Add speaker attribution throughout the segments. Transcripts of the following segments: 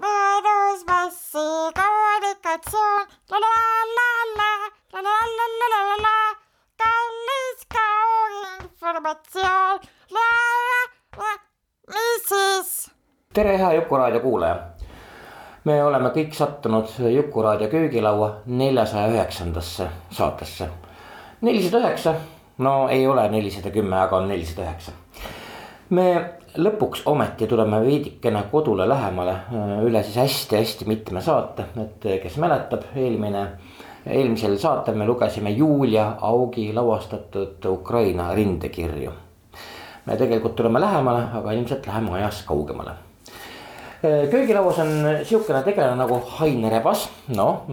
Speaker 1: möödus massikommunikatsioon. kallis kauginformatsioon. mis siis?
Speaker 2: tere, hea Jukuraadio kuulaja. me oleme kõik sattunud Jukuraadio köögilaua neljasaja üheksandasse saatesse. nelisada üheksa, no ei ole nelisada kümme, aga on nelisada üheksa. me lõpuks ometi tuleme veidikene kodule lähemale üle siis hästi-hästi mitme saate, et kes mäletab, eelmine, eelmisel saatel me lugesime Julia Augi lavastatud Ukraina rindekirju. me tegelikult tuleme lähemale, aga ilmselt läheme ajas kaugemale. köögilauas on sihukene tegelane nagu Hain Rebas, noh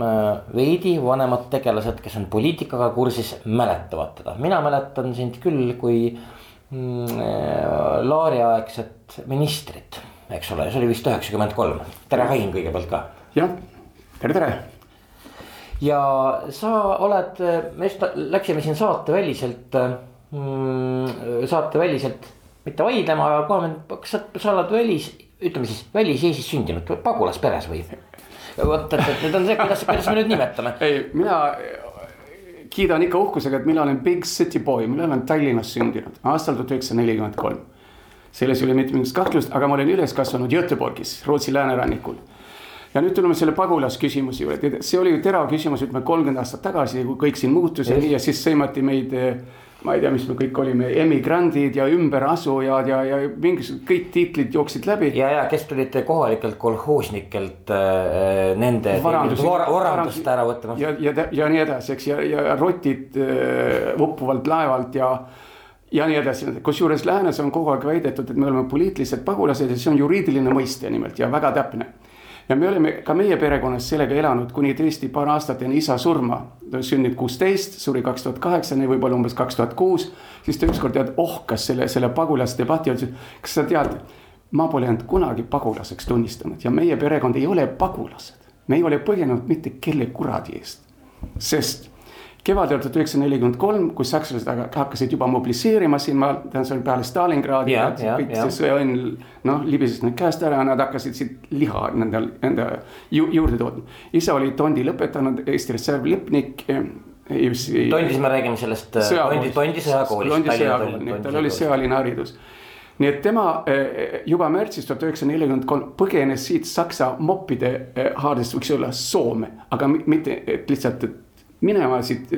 Speaker 2: veidi vanemad tegelased, kes on poliitikaga kursis, mäletavad teda, mina mäletan sind küll kui Laari-aegset ministrit, eks ole, see oli vist üheksakümmend kolm, tere Hain kõigepealt ka.
Speaker 3: jah, tere, tere.
Speaker 2: ja sa oled, me just läksime siin saateväliselt mm,, saateväliselt mitte vaidlema, aga kohe, kas sa, sa oled välis, ütleme siis välis-Eestis sündinud, pagulasperes või? vot, et, et nüüd on see, kuidas, kuidas me nüüd nimetame.
Speaker 3: ei, mina kiidan ikka uhkusega, et mina olen big city boy, mina olen Tallinnas sündinud aastal tuhat üheksasada nelikümmend kolm. selles ei ole mitte mingit kahtlust, aga ma olen üles kasvanud Göteborgis, Rootsi läänerannikul. ja nüüd tuleme selle pagulasküsimuse juurde, see oli ju terav küsimus, ütleme kolmkümmend aastat tagasi, kui kõik siin muutus ja nii ja siis sõimati meid ma ei tea, mis me kõik olime, emigrandid ja ümberasujad ja, ja mingisugused kõik tiitlid jooksid läbi.
Speaker 2: ja, ja kes tulid kohalikelt kolhoosnikelt äh, nende varandust var, ära võtma.
Speaker 3: ja, ja, ja nii edasi, eks ja, ja rotid äh, uppuvalt laevalt ja ja nii edasi, kusjuures läänes on kogu aeg väidetud, et me oleme poliitilised pagulased ja see on juriidiline mõiste nimelt ja väga täpne ja me oleme ka meie perekonnas sellega elanud kuni tõesti paar aastat enne isa surma. ta sündinud kuusteist, suri kaks tuhat kaheksa, võib-olla umbes kaks tuhat kuus. siis ta ükskord tead ohkas selle, selle pagulasdebati, ütles, kas sa tead, ma pole end kunagi pagulaseks tunnistanud ja meie perekond ei ole pagulased. me ei ole põgenenud mitte kelle kuradi eest, sest kevadel tuhat üheksasada nelikümmend kolm, kus sakslased hakkasid juba mobiliseerima siin maal, tähendab see oli peale Stalingradi
Speaker 2: ja, ja,
Speaker 3: kõik ja. see sõjaõnn noh libises nüüd käest ära, nad hakkasid siit liha nende enda ju, juurde tootma. isa oli tondi lõpetanud, Eesti Reserv Lipnik
Speaker 2: tondis me räägime sellest äh, tondi, tondi sõjakoolist.
Speaker 3: tal oli sõjaline haridus nii et tema äh, juba märtsis tuhat üheksasada nelikümmend kolm põgenes siit Saksa moppide haardest, võiks öelda Soome, aga mitte, lihtsalt, et minema siit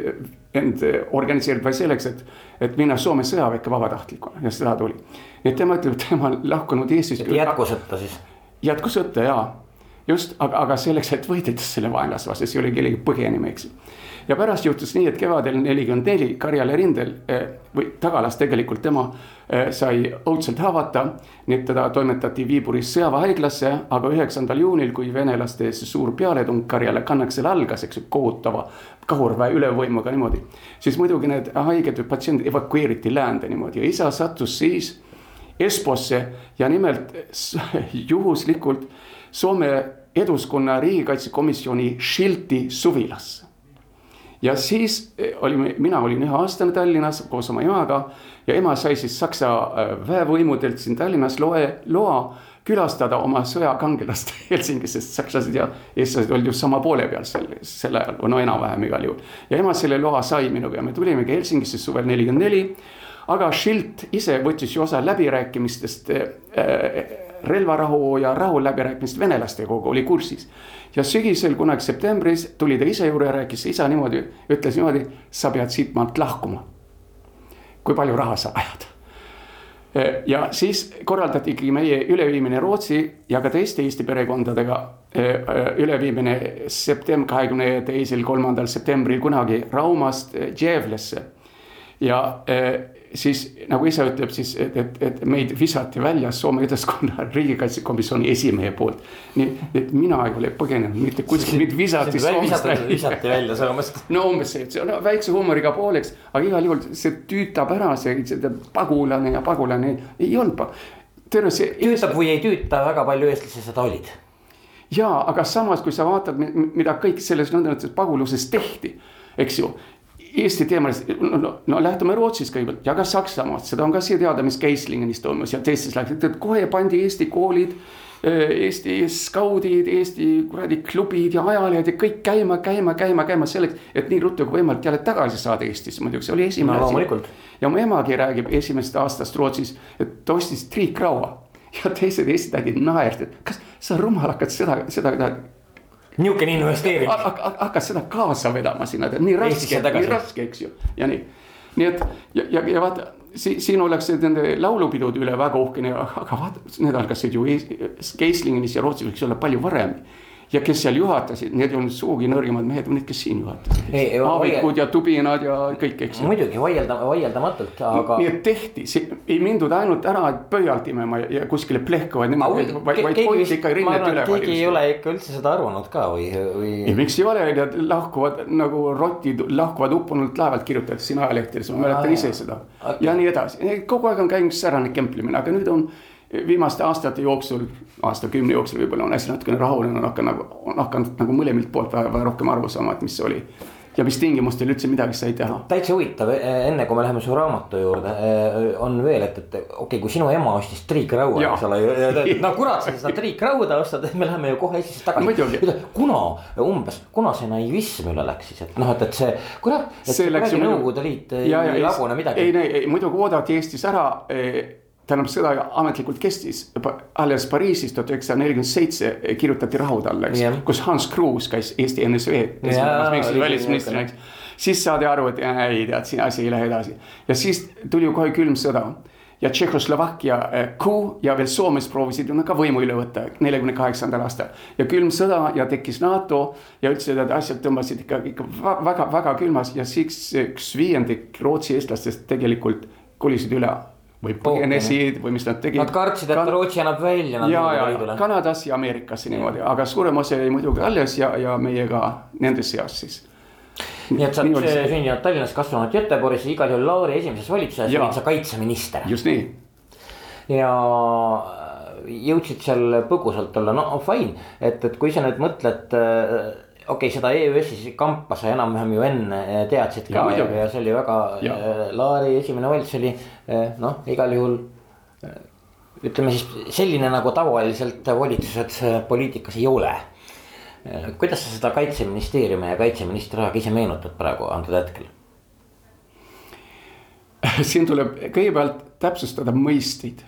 Speaker 3: end organiseerida, vaid selleks, et, et minna Soome sõjaväkke vabatahtlikuna ja seda tuli. nii et tema ütleb, et tema on lahkunud Eestist.
Speaker 2: jätkusõtta siis?
Speaker 3: jätkusõtta jaa, just, aga, aga selleks, et võidelda selle vaenlase vastu, see ei ole kellegi põgenema, eks ja pärast juhtus nii, et kevadel nelikümmend neli Karjala rindel eh, või tagalas tegelikult tema eh, sai õudselt haavata. nii et teda toimetati Viiburis sõjaväehaiglasse, aga üheksandal juunil, kui venelaste suur pealetung Karjala kannaksel algas, eks ju, kohutava kahurväe ülevõimuga niimoodi. siis muidugi need haiged või patsiendid evakueeriti läände niimoodi ja isa sattus siis Esposse ja nimelt juhuslikult Soome Eduskonna riigikaitsekomisjoni Šilti suvilasse ja siis eh, olime, mina olin üheaastane Tallinnas koos oma emaga ja ema sai siis Saksa äh, väevõimudelt siin Tallinnas loe, loa külastada oma sõjakangelast Helsingis, sest sakslased ja eestlased olid just sama poole peal sel, sel ajal, no enam-vähem igal juhul. ja ema selle loa sai minuga ja me tulimegi Helsingisse suvel nelikümmend neli. aga Schild ise võttis ju osa läbirääkimistest äh, relvarahu ja rahuläbirääkimist venelastega oli kursis ja sügisel kunagi septembris tuli ta isa juurde ja rääkis isa niimoodi, ütles niimoodi, sa pead siit maalt lahkuma. kui palju raha sa ajad? ja siis korraldati ikkagi meie üleviimine Rootsi ja ka teiste Eesti perekondadega üleviimine september, kahekümne teisel, kolmandal septembril kunagi Raumast Dževlesse. ja siis nagu isa ütleb siis, et, et, et meid visati välja Soome ühiskonna riigikaitsekomisjoni esimehe poolt. nii, et mina ei ole põgenenud mitte kuskil, mind visati
Speaker 2: visati välja Soomest.
Speaker 3: no umbes see, see on väikse huumoriga pooleks, aga igal juhul see tüütab ära, see, see pagulane ja pagulane ei olnud.
Speaker 2: terve see. tüütab või ei tüüta, väga palju eestlasi seda olid
Speaker 3: ja, aga samas, kui sa vaatad, mida kõik selles nõndanimetatud paguluses tehti, eks ju. Eesti teemal, no, no, no lähtume Rootsist kõigepealt ja ka Saksamaast, seda on ka siia teada, mis Keislingenis toimus ja teistes läksid, et kohe pandi Eesti koolid. Eesti skaudid, Eesti kuradi klubid ja ajalehed ja kõik käima, käima, käima, käima selleks, et nii ruttu kui võimalik jälle tagasi saada Eestisse, muidugi see oli esimene
Speaker 2: asi.
Speaker 3: ja mu emagi räägib esimesest aastast Rootsis, et ta ostis triikraua ja teised Eesti tädid naersid, kas sa rumal hakkad seda, seda
Speaker 2: niisugune investeering.
Speaker 3: hakkad seda kaasa vedama sinna, nii raske, nii raske, eks ju, ja nii. nii et ja, ja, ja vaata si, siin ollakse nende laulupidude üle väga uhkene, aga vaata, need algasid ju Keislingenis ja Rootsis võiks olla palju varem ja kes seal juhatasid, need ei olnud sugugi nõrgemad mehed need, kes siin juhatasid. Aavikud ja Tubinad ja kõik, eks
Speaker 2: muidugi vaielda, vaieldamatult, aga.
Speaker 3: nii et tehti, ei mindud ainult ära pöialt imema ja kuskile plehku, vaid nemad, vaid, vaid hoiti ikka rinnet üleval.
Speaker 2: keegi ei ole ikka üldse seda arvanud ka või, või.
Speaker 3: ei, miks ei ole, nad lahkuvad nagu rotid lahkuvad uppunult laevalt, kirjutati siin ajalehtedes, ma mäletan ise seda ja nii edasi, kogu aeg on käinud säärane kemplemine, aga nüüd on viimaste aastate jooksul, aastakümne jooksul võib-olla on asi natukene rahunenud, on hakanud, on hakanud nagu mõlemilt poolt väga, väga rohkem aru saama, et mis see oli ja mis tingimustel üldse midagi sai teha.
Speaker 2: täitsa huvitav, e, enne kui me läheme su raamatu juurde, e, on veel, et, et okei okay,, kui sinu ema ostis triikraua, eks ole, no kurat, sa seda triikrauda ostad, et me läheme ju kohe siis tagasi. kuna umbes, kuna see naivism üle läks siis, et noh, et, et see, kurat, et see, see Nõukogude Liit ei, lagune midagi.
Speaker 3: ei, ei, ei muidugi oodati Eestis ära tähendab, sõda ametlikult kestis alles Pariisis tuhat üheksasada nelikümmend seitse kirjutati rahud alla, eks yeah., kus Hans Kruus käis Eesti NSV välisministrina, eks. siis saadi aru, et ei tead, siin asi ei lähe edasi ja siis tuli ju kohe külm sõda ja Tšehhoslovakkia eh, kuu ja veel Soomes proovisid ju ka võimu üle võtta neljakümne kaheksandal aastal. ja külm sõda ja tekkis NATO ja üldse need asjad tõmbasid ikka, ikka väga, väga külmas ja siis üks viiendik Rootsi eestlastest tegelikult kolisid üle või põgenesid või mis nad tegid.
Speaker 2: Nad kartsid, et Rootsi annab välja.
Speaker 3: ja, ja Kanadas ja Ameerikasse niimoodi, aga suurem osa jäi muidugi alles ja, ja meiega nende seas siis.
Speaker 2: nii et sa oled sündinud Tallinnas, kasvanud Göteborgis, igal juhul Lauri esimeses valitsuses olid sa kaitseminister.
Speaker 3: just nii.
Speaker 2: ja jõudsid seal põgusalt olla, no fine, et, et kui sa nüüd mõtled okei okay,, seda EÜS-i kampa sa enam-vähem ju enne eh, teadsid ka ja, ja, see oli väga, eh, Laari esimene valitsus oli eh, noh, igal juhul. ütleme siis selline nagu tavaliselt volitused poliitikas ei ole. kuidas sa seda kaitseministeeriumi ja kaitseministri aega ise meenutad praegu antud hetkel?
Speaker 3: siin tuleb kõigepealt täpsustada mõisteid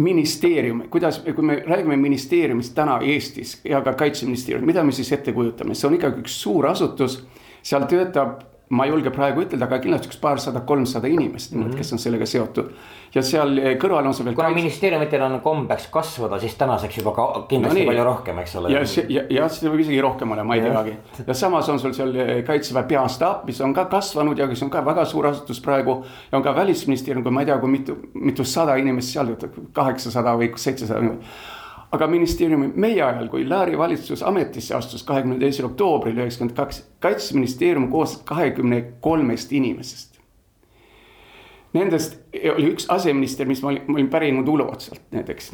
Speaker 3: ministeerium, kuidas, kui me räägime ministeeriumist täna Eestis ja ka kaitseministeerium, mida me siis ette kujutame, see on ikkagi üks suur asutus. seal töötab ma ei julge praegu ütelda, aga kindlasti üks paarsada, kolmsada inimest mm, -hmm. kes on sellega seotud. ja seal kõrval on see veel.
Speaker 2: kuna kaits... ministeeriumitel on kombeks kasvada, siis tänaseks juba ka kindlasti no, nii. palju rohkem, eks ole.
Speaker 3: ja ja, ja see võib isegi rohkem olema, ma ei teagi. ja samas on sul seal eh, kaitseväe peastaap, mis on ka kasvanud ja kes on ka väga suur asutus praegu. ja on ka välisministeerium, kui ma ei tea, kui mitu, mitusada inimest seal kaheksasada või seitsesada aga ministeeriumi, meie ajal, kui Laari valitsus ametisse astus kahekümne teisel oktoobril üheksakümmend kaks, kaitseministeerium koosnes kahekümne kolmest inimesest. Nendest oli üks aseminister, mis ma olin, ma olin pärinud Ulo otsalt näiteks,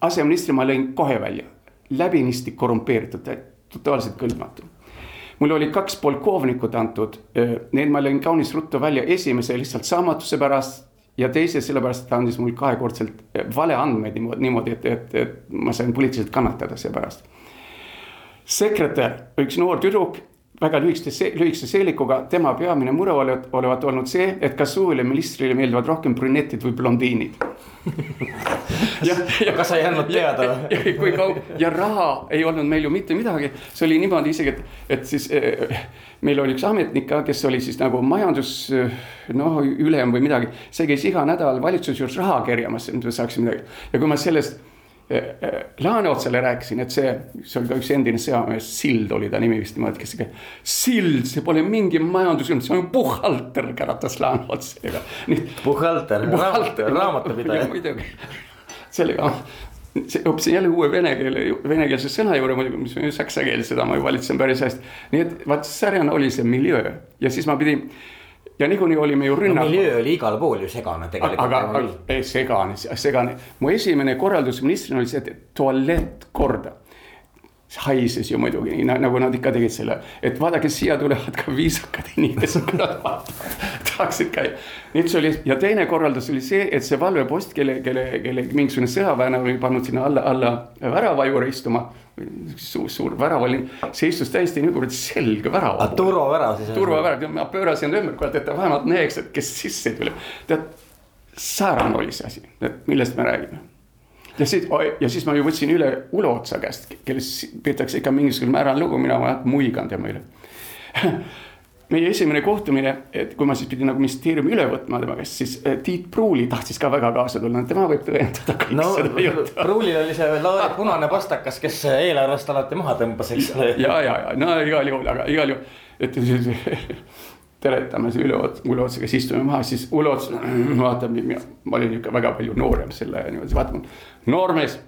Speaker 3: aseministri ma lõin kohe välja, läbinisti korrumpeeritud, totaalselt kõlbmatu mul oli kaks polkovnikut antud, need ma lõin kaunis ruttu välja, esimese lihtsalt saamatuse pärast ja teise sellepärast, ta andis mulle kahekordselt valeandmeid niimoodi, niimoodi, et, et, et ma sain poliitiliselt kannatada seepärast. sekretär, üks noor tüdruk, väga lühikeste, lühikese seelikuga, tema peamine mure olevat, olevat olnud see, et kas uuele ministrile meeldivad rohkem brünetid või blondiinid
Speaker 2: ja, ja kas sa ei andnud teada
Speaker 3: või? kui kaug- ja raha ei olnud meil ju mitte midagi, see oli niimoodi isegi, et, et siis äh, meil oli üks ametnik ka, kes oli siis nagu majandus noh, ülem või midagi. see käis iga nädal valitsuse juures raha kerjamas, et me saaksime midagi ja kui ma sellest Laaneotsale rääkisin, et see, see oli ka üks endine sõjamees, Sild oli ta nimi vist niimoodi, kes. Sild, see pole mingi majandus, see on puhhalter, käratas Laaneots.
Speaker 2: puhhalter, raamatupidaja.
Speaker 3: muidugi, sellega õppisin jälle uue vene keele, venekeelse sõna juurde muidugi, mis on saksa keel, seda ma ju valitsen päris hästi. nii et vaat säärane oli see miljöö ja siis ma pidin ja niikuinii olime ju rünnak
Speaker 2: no,. miljöö oli igal pool ju segane tegelikult.
Speaker 3: aga, aga segane, segane, mu esimene korraldus ministrina oli see, et tualett korda haises ju muidugi, nagu nad ikka tegid selle, et vaadake, siia tulevad ka viisakad inimesed, kui nad tahaksid käia. et see oli ja teine korraldus oli see, et see valvepost, kelle, kelle, kelle mingisugune sõjaväelane oli pannud sinna alla, alla värava juurde istuma. Suur, suur värav oli, see istus täiesti nii kurat selge värav.
Speaker 2: turvavärav siis.
Speaker 3: turvavärav, ma pöörasin ümber, kurat, et ta vähemalt näeks, et kes sisse tuleb. tead, säärane oli see asi, millest me räägime ja siis, ja siis ma ju võtsin üle Ulo Otsa käest, kellest peetakse ikka mingisugusel määral lugu, mina muigan tema üle meie esimene kohtumine, et kui ma siis pidin nagu ministeeriumi üle võtma tema käest, siis eh, Tiit Pruuli tahtis ka väga kaasa tulla, tema võib tõendada kõik no, seda juttu.
Speaker 2: Pruulil oli see Laari punane pastakas, kes eelarvest alati maha tõmbas, eks ole.
Speaker 3: ja, ja, ja no igal juhul, aga igal juhul, et teletame see Ülo, Ulo Otsa, kes istume maha, siis Ulo Ots vaatab ma olin ikka väga palju noorem selle niimoodi, vaatab noormees,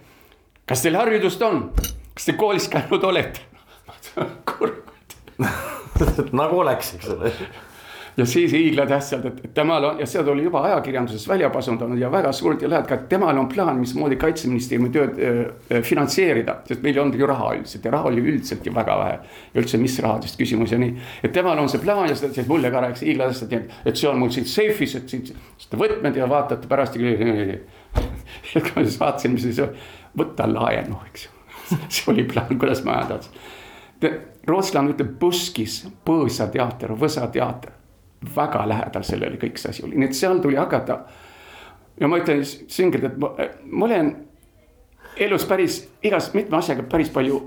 Speaker 3: kas teil haridust on, kas te koolis käinud olete? kurat
Speaker 2: nagu oleks, eks ole
Speaker 3: ja siis hiiglatähtsalt, et temal on ja seda oli juba ajakirjanduses välja pasundanud ja väga suurelt ja läheb ka, et temal on plaan, mismoodi kaitseministeeriumi tööd äh, finantseerida. sest meil ei olnud ju raha üldiselt ja raha oli üldiselt ju väga vähe. ja üldse, mis rahadest küsimus ja nii, et temal on see plaan ja seda siis mulle ka rääkis hiiglatähtsalt, et see on mul siin seifis, et siit võtmed ja vaatate pärast. et kui ma siis vaatasin, mis siis, võta laenu, eks ju see oli plaan, kuidas ma ajan tahtsin. rootslane ütleb buskis, põõsateater, võsateater väga lähedal sellele kõik see asi oli, nii et seal tuli hakata. ja ma ütlen selgelt, et ma, ma olen elus päris igas mitme asjaga päris palju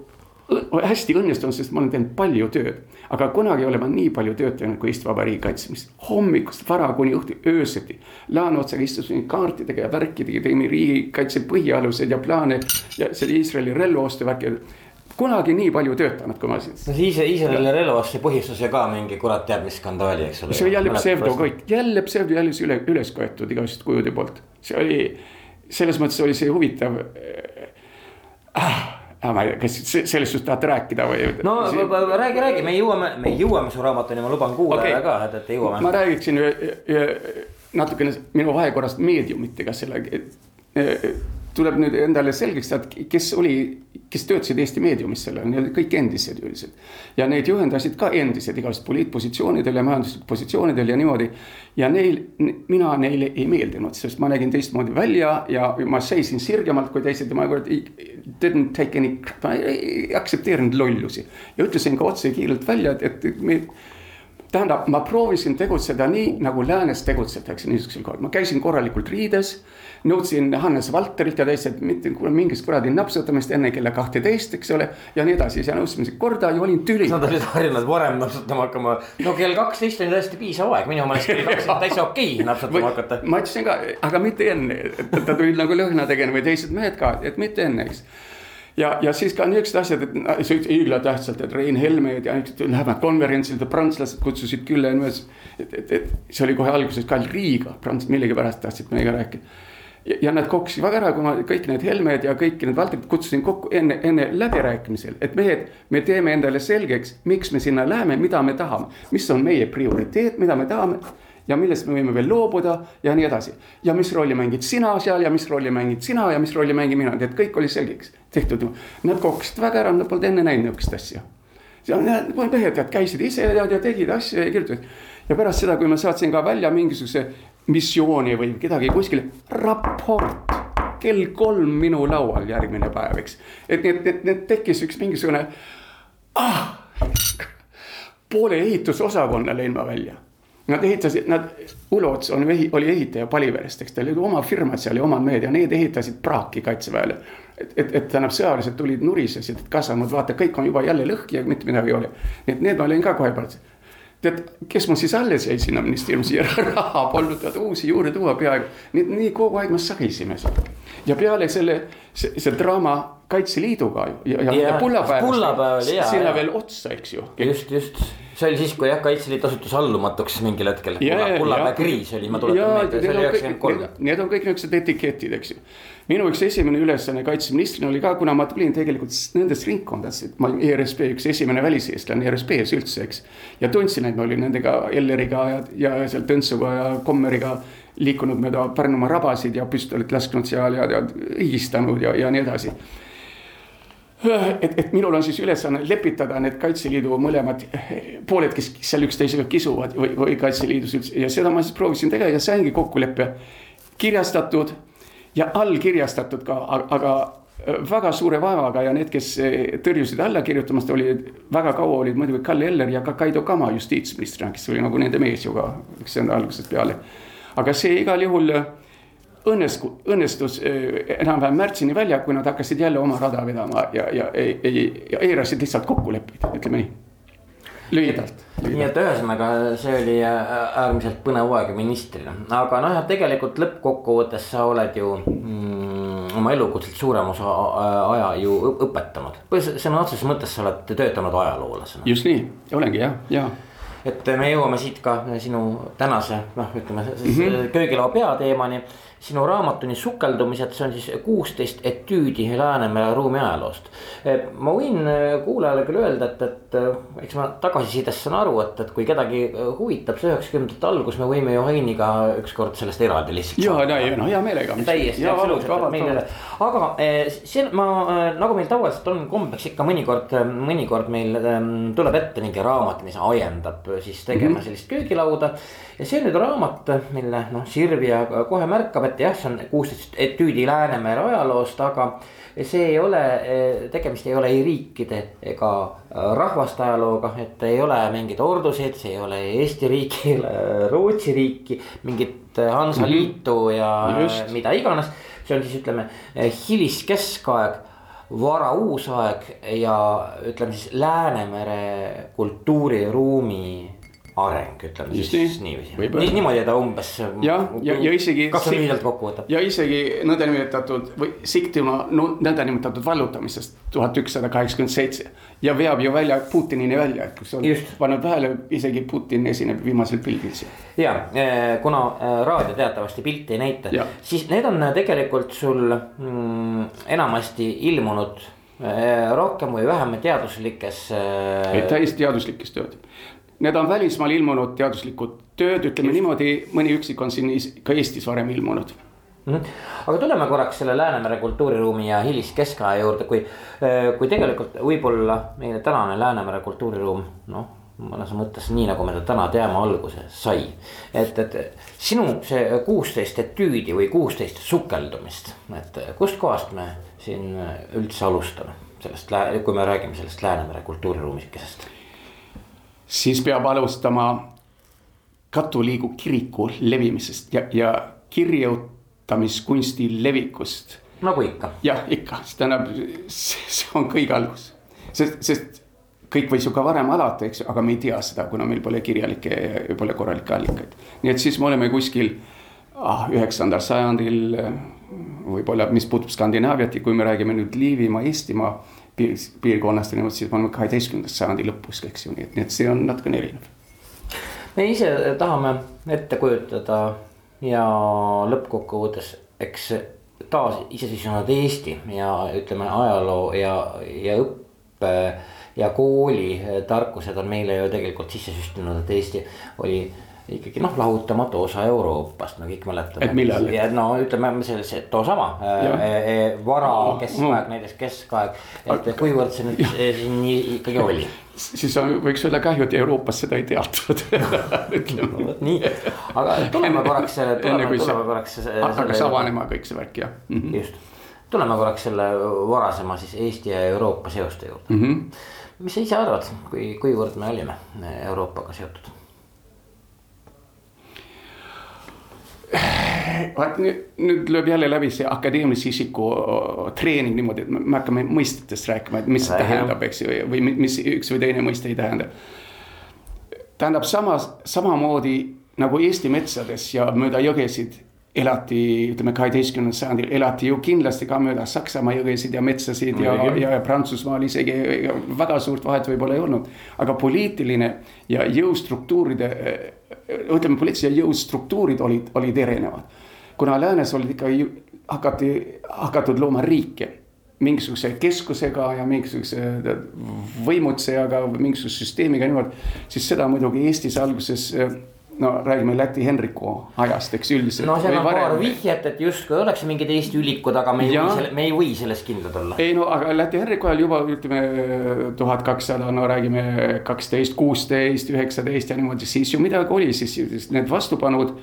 Speaker 3: hästi õnnestunud, sest ma olen teinud palju tööd. aga kunagi ei ole ma nii palju tööd teinud kui Eesti Vabariigi kaitsmist. hommikust vara kuni õhtu, öösiti. Laanotsaga istusime kaartidega ja värkidega, tegime riigikaitse põhialused ja plaane ja selle Iisraeli relvaostu värki kunagi nii palju töötanud, kui ma siin.
Speaker 2: no siis Iisraeli relvaostse põhjustus ja ka mingi kurat teab mis skandaali, eks ole.
Speaker 3: see oli jälle pseudo kõik, jälle pseudo jälle üle, üles köetud igasuguste kujude poolt. see oli, selles mõttes oli see huvitav ah, ah, ma ei tea, kas sellest just tahate rääkida või?
Speaker 2: no see... räägi, räägi, me jõuame, me jõuame su raamatuni, ma luban kuulajale okay. ka, et, et jõuame.
Speaker 3: ma räägiksin natukene minu vahekorrast meediumitega selle tuleb nüüd endale selgeks saada, kes oli, kes töötasid Eesti meediumis sellel, need kõik endised üldiselt. ja neid juhendasid ka endised igasugused poliitpositsioonidel ja majanduslikel positsioonidel ja niimoodi. ja neil, mina neile ei meeldinud, sest ma nägin teistmoodi välja ja ma seisin sirgemalt kui teised ja ma kurat didn't take any, ma ei aktsepteerinud lollusi. ja ütlesin ka otse kiirelt välja, et, et me tähendab, ma proovisin tegutseda nii, nagu läänes tegutsetakse niisugusel kohal, ma käisin korralikult riides. Nõudsin Hannes Valterilt ja teistelt mitte mingist kuradi napsutamist enne kella kahteteist, eks ole. ja nii edasi, nõudsime siin korda ja olin tüli.
Speaker 2: Nad olid harjunud varem napsutama hakkama, no kell kaksteist oli täiesti piisav aeg, minu meelest kell kaks on täitsa okei okay, napsutama hakata.
Speaker 3: ma ütlesin ka, aga mitte enne, et ta tuli nagu lõhna tegema või teised mehed ka, et mitte enne, eks ja, ja siis ka niisugused asjad, et see hiiglatähtsalt, et Rein Helmed ja lähevad konverentsilt ja prantslased kutsusid külla ja niimoodi. et, et, et see oli kohe alguses ka Riiga, prants millegipärast tahtsid meiega rääkida. Ja, nad kokkusid väga ära, kui ma kõik need Helmed ja kõik need Valterid kutsusin kokku enne, enne läbirääkimisel, et mehed, me teeme endale selgeks, miks me sinna läheme, mida me tahame, mis on meie prioriteet, mida me tahame ja millest me võime veel loobuda ja nii edasi. ja mis rolli mängid sina seal ja mis rolli mängid sina ja mis rolli mängin mina, et kõik oli selgeks tehtud. Nad kokkusid väga ära, nad polnud enne näinud niisugust asja. mehed käisid ise ja, ja tegid asju ja kirjutasid. ja pärast seda, kui ma saatsin ka välja mingisuguse missiooni või kedagi kuskile, raport kell kolm minu laual järgmine päev, eks. et nii, et, et, et tekkis üks mingisugune ah, poole ehitusosakonna lõin ma välja Nad ehitasid, nad, Ulots on, oli ehitaja Paliverest, eks ta oli oma firmad seal ja omad mehed ja need ehitasid praaki kaitseväele. et, et, et tähendab, sõjalised tulid, nurisesid, et Kasamaad vaata, kõik on juba jälle lõhki ja mitte midagi ei ole. et need ma olin ka kohe pärast. Tead, kes mul siis alles jäi sinna ministeeriumisse ja raha polnud tead uusi juurde tuua peaaegu. nii, nii kogu aeg me sagisime seal ja peale selle, see, see draama Kaitseliiduga ja, ja, ja pullapäeval.
Speaker 2: pullapäeval, jaa,
Speaker 3: sinna veel otsa, eks ju.
Speaker 2: just, just, see oli siis, kui jah, Kaitseliit osutus allumatuks mingil hetkel.
Speaker 3: Ja, ja,
Speaker 2: pullapäeva
Speaker 3: ja.
Speaker 2: kriis oli, ma tuletan meelde, see oli üheksakümmend kolm.
Speaker 3: need- on kõik niisugused etiketid, eks ju. Minu üks esimene ülesanne kaitseministrina oli ka, kuna ma tulin tegelikult nendest ringkondadest, ma olin ERSP üks esimene väliseestlane ERSP-s üldse, eks. ja tundsin, et ma olin nendega Elleriga ja, ja seal Tõntsuga ja Kommeriga liikunud mööda Pärnumaa rabasid ja püstolit lasknud seal ja, ja higistanud ja, ja nii edasi et, et minul on siis ülesanne lepitada need Kaitseliidu mõlemad pooled, kes seal üksteisega kisuvad või, või Kaitseliidus üldse ja seda ma siis proovisin teha ja saingi kokkuleppe. kirjastatud ja allkirjastatud ka, aga väga suure vaevaga ja need, kes tõrjusid alla kirjutamast, olid väga kaua olid muidugi Kalle Eller ja ka Kaido Kama justiitsministrina, kes oli nagu nende mees ju ka, eks see on algusest peale. aga see igal juhul õnnestus, õnnestus eh, enam-vähem märtsini välja, kui nad hakkasid jälle oma rada vedama ja, ja ei, ei, ja eirasid lihtsalt kokkuleppeid, ütleme nii. Lühidalt.
Speaker 2: nii et ühesõnaga, see oli äh, äärmiselt põnev aeg ministrina, aga noh, tegelikult lõppkokkuvõttes sa oled ju mm, oma elukutselt suurema osa äh, aja ju õpetanud. sõna otseses mõttes sa oled töötanud ajaloolasena.
Speaker 3: just nii, olengi jah, ja
Speaker 2: et me jõuame siit ka sinu tänase noh, ütleme mm -hmm. köögilaua peateemani. Sinu raamatuni Sukeldumised, see on siis kuusteist etüüdi Läänemere ruumi ajaloost. ma võin kuulajale küll öelda, et, et eks ma tagasisidest saan aru, et, et kui kedagi huvitab see üheksakümnendate algus, me võime ju Heiniga ükskord sellest eraldi lihtsalt.
Speaker 3: ja, no, no hea meelega.
Speaker 2: täiesti absoluutselt, aga see ma nagu meil tavaliselt on kombeks ikka mõnikord, mõnikord meil em, tuleb ette mingi raamat, mis ajendab siis tegema mm -hmm. sellist köögilauda. Ja see on nüüd raamat, mille noh, Sirvia kohe märkab, et jah, see on kuusteist etüüdi Läänemere ajaloost, aga see ei ole, tegemist ei ole ei riikide ega rahvaste ajalooga, et ei ole mingeid ordusid, see ei ole Eesti riiki, Rootsi riiki, mingit Hansaliitu ja
Speaker 3: Just.
Speaker 2: mida iganes. see on siis ütleme hiliskeskaeg, vara uusaeg ja ütleme siis Läänemere kultuuriruumi areng, ütleme
Speaker 3: Just
Speaker 2: siis
Speaker 3: nii.
Speaker 2: niiviisi niimoodi ta umbes.
Speaker 3: jah, ja, ja isegi.
Speaker 2: kas sa lühidalt kokku võtad?
Speaker 3: ja isegi nõndanimetatud või Siktima no, nõndanimetatud vallutamisest tuhat ükssada kaheksakümmend seitse. ja veab ju välja Putinini välja, et kus on
Speaker 2: Just.
Speaker 3: pannud tähele, isegi Putin esineb viimasel pildil seal.
Speaker 2: ja kuna äh, raadio teatavasti pilti ei näita siis need on äh, tegelikult sul mm, enamasti ilmunud rohkem või vähem teaduslikes
Speaker 3: täiesti teaduslikest tööd. Need on välismaal ilmunud teaduslikud tööd, ütleme niimoodi, mõni üksik on siin ka Eestis varem ilmunud.
Speaker 2: Mhm. aga tuleme korraks selle Läänemere kultuuriruumi ja hiliskeskaja juurde, kui, kui tegelikult võib-olla meie tänane Läänemere kultuuriruum, noh. mõnes mõttes nii nagu me ta täna teame, alguse sai. et, et sinu see kuusteist etüüdi või kuusteist sukeldumist, et kustkohast me siin üldse alustame sellest, kui me räägime sellest Läänemere kultuuriruumikesest
Speaker 3: siis peab alustama katoliigu kiriku levimisest ja, ja kirjutamiskunsti levikust.
Speaker 2: nagu ikka.
Speaker 3: jah, ikka, see tähendab, see on kõige algus, sest, sest kõik võis ju ka varem alata, eks ju, aga me ei tea seda, kuna meil pole kirjalikke, pole korralikke allikaid. nii et siis me oleme kuskil ah, üheksandal sajandil võib-olla, mis puutub Skandinaaviat ja kui me räägime nüüd Liivimaa, Eestimaa piir, piirkonnast, siis me oleme kaheteistkümnenda sajandi lõpus, eks ju, nii et, nii et see on natukene erinev.
Speaker 2: me ise tahame ette kujutada ja lõppkokkuvõttes, eks taas iseseisvunud Eesti ja ütleme, ajaloo ja, ja õppe ja kooli tarkused on meile ju tegelikult sisse süstinud, et Eesti oli ikkagi noh, lahutamatu osa Euroopast, me kõik mäletame.
Speaker 3: Et millal?
Speaker 2: no ütleme sellise, toosama äh, vara keskaeg, näiteks keskaeg, et kuivõrd see nüüd eh, siin nii ikkagi oli
Speaker 3: siis võiks olla kahju, et Euroopas seda ei teatud
Speaker 2: no vot nii, aga tuleme korraks selle, tuleme, tuleme korraks.
Speaker 3: hakkas avanema kõik see värk jah
Speaker 2: mm. -hmm. just, tuleme korraks selle varasema siis Eesti ja Euroopa seoste juurde
Speaker 3: mm. -hmm.
Speaker 2: mis sa ise arvad, kui, kuivõrd me olime Euroopaga seotud?
Speaker 3: Vaat nüüd, nüüd lööb jälle läbi see akadeemilise isiku treening niimoodi, et me hakkame mõistetest rääkima, et mis see tähendab, eks ju, või mis üks või teine mõiste ei tähenda. tähendab samas, samamoodi nagu Eesti metsades ja mööda jõgesid elati, ütleme kaheteistkümnendal sajandil elati ju kindlasti ka mööda Saksamaa jõgesid ja metsasid ja, ja, ja Prantsusmaal isegi väga suurt vahet võib-olla ei olnud. aga poliitiline ja jõustruktuuride, ütleme poliitilised jõustruktuurid olid, olid erinevad. kuna läänes olid ikkagi hakati, hakatud looma riike mingisuguse keskusega ja mingisuguse võimutsejaga või mingisuguse süsteemiga niimoodi, siis seda muidugi Eestis alguses no räägime Läti Henriku ajast, eks üldiselt.
Speaker 2: no seal on varem... paar vihjet, et justkui oleks mingid Eesti ülikud, aga me ei ja... või me ei või selles kindlad olla.
Speaker 3: ei no aga Läti Henriku ajal juba ütleme tuhat kakssada, no räägime kaksteist, kuusteist, üheksateist ja niimoodi, siis ju midagi oli, siis need vastupanud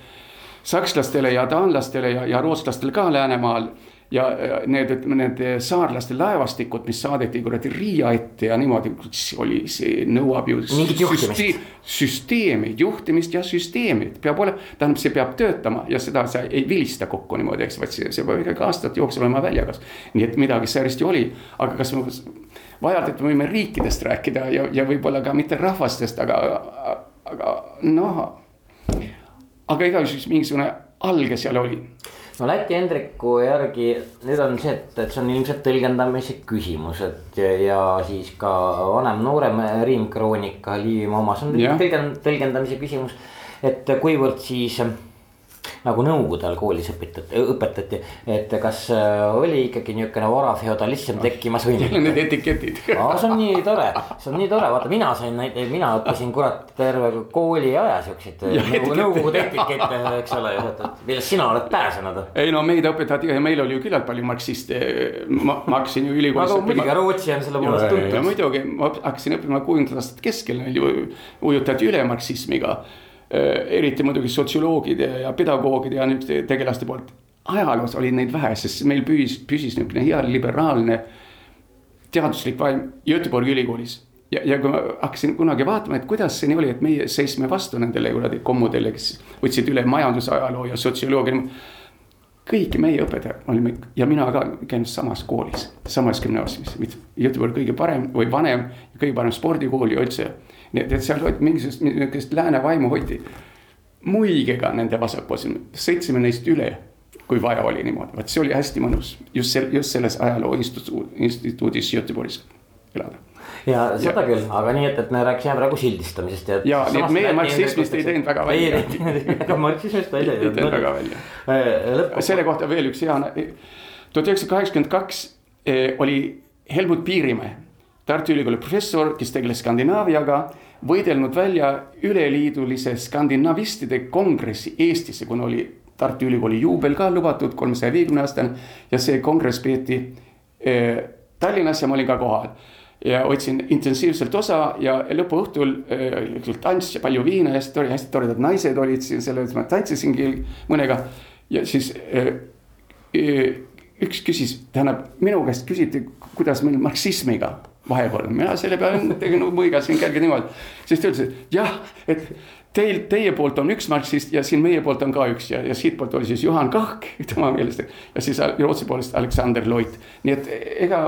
Speaker 3: sakslastele ja taanlastele ja, ja rootslastele ka Läänemaal ja need, need saarlaste laevastikud, mis saadeti kuradi Riia ette ja niimoodi, oli, see nõuab ju.
Speaker 2: Süsteem,
Speaker 3: süsteemi, juhtimist ja süsteemi, peab olema, tähendab, see peab töötama ja seda sa ei vilista kokku niimoodi, eks, vaid see, see peab ikkagi aastate jooksul olema välja kasvanud. nii et midagi säärast ju oli, aga kas me vajadusel võime riikidest rääkida ja, ja võib-olla ka mitte rahvastest, aga, aga noh. aga igatahes mingisugune alge seal oli
Speaker 2: no Läti Hendriku järgi nüüd on see, et, et see on ilmselt tõlgendamise küsimus, et ja, ja siis ka vanem-noorem riimkroonika Liivimaa omas on tõlgend, tõlgendamise küsimus. et kuivõrd siis nagu nõukogude ajal koolis õpetati, õpetati, et kas äh, oli ikkagi niisugune varafeodalism tekkimas või
Speaker 3: mitte. Need etiketid.
Speaker 2: see on nii tore, see on nii tore, vaata, mina sain, mina õppisin kurat terve kooliaja siukseid nõukogude etikette, eks ole, millest sina oled pääsenud.
Speaker 3: ei no meid õpetati meil oli ju küllalt palju marksiste, ma, ma hakkasin ju ülikoolis.
Speaker 2: aga muidugi Rootsi on selle poolest tuntud.
Speaker 3: muidugi, ma hakkasin õppima kuuendat aastat keskel, ujutati üle marksismiga Äh, eriti muidugi sotsioloogide ja pedagoogide ja nüüd tegelaste poolt. ajaloos oli neid vähe, sest meil püsis, püsis niisugune hea liberaalne teaduslik vaim Göteborgi ülikoolis. ja, ja kui ma hakkasin kunagi vaatama, et kuidas see nii oli, et meie seisme vastu nendele kuradi kommudele, kes võtsid üle majandusajaloo ja sotsioloogia kõik meie õpetajad olime ja mina ka käinud samas koolis, samas gümnaasiumis, Göteborg kõige parem või vanem, kõige parem spordikool ja üldse nii et, et seal hoiti mingisugust niisugust lääne vaimu hoiti muigega nende vasakpoolsel, sõitsime neist üle, kui vaja oli niimoodi, vot see oli hästi mõnus just sel-, just selles ajaloo instituut, instituudis Göteborgis elada
Speaker 2: ja seda ja. küll, aga nii, et, et me rääkisime praegu sildistamisest
Speaker 3: ja. ja nii, et meie marksismist ei teinud väga välja.
Speaker 2: ega marksismist välja
Speaker 3: ei teinud väga välja. Äh, selle kohta veel üks hea, tuhat üheksasada kaheksakümmend kaks eh, oli Helmut Piirimäe Tartu Ülikooli professor, kes tegeles Skandinaaviaga, võidelnud välja üleliidulise skandinavistide kongressi Eestisse, kuna oli Tartu Ülikooli juubel ka lubatud, kolmesaja viiekümne aastane. ja see kongress peeti eh, Tallinnas ja ma olin ka kohal. ja võtsin intensiivselt osa ja lõpuõhtul eh, tants ja palju viina ja hästi, hästi toredad naised olid siin selles, ma tantsisingi mõnega. ja siis eh, eh, üks küsis, tähendab minu käest küsiti, kuidas meil marksismiga vahekorda, mina selle peale tegin muigasin kerge niimoodi. siis ta ütles, et jah, et teil, teie poolt on üks marksist ja siin meie poolt on ka üks ja, ja siitpoolt oli siis Juhan Kahk tema meelest. ja siis Rootsi poolest Aleksander Loit, nii et ega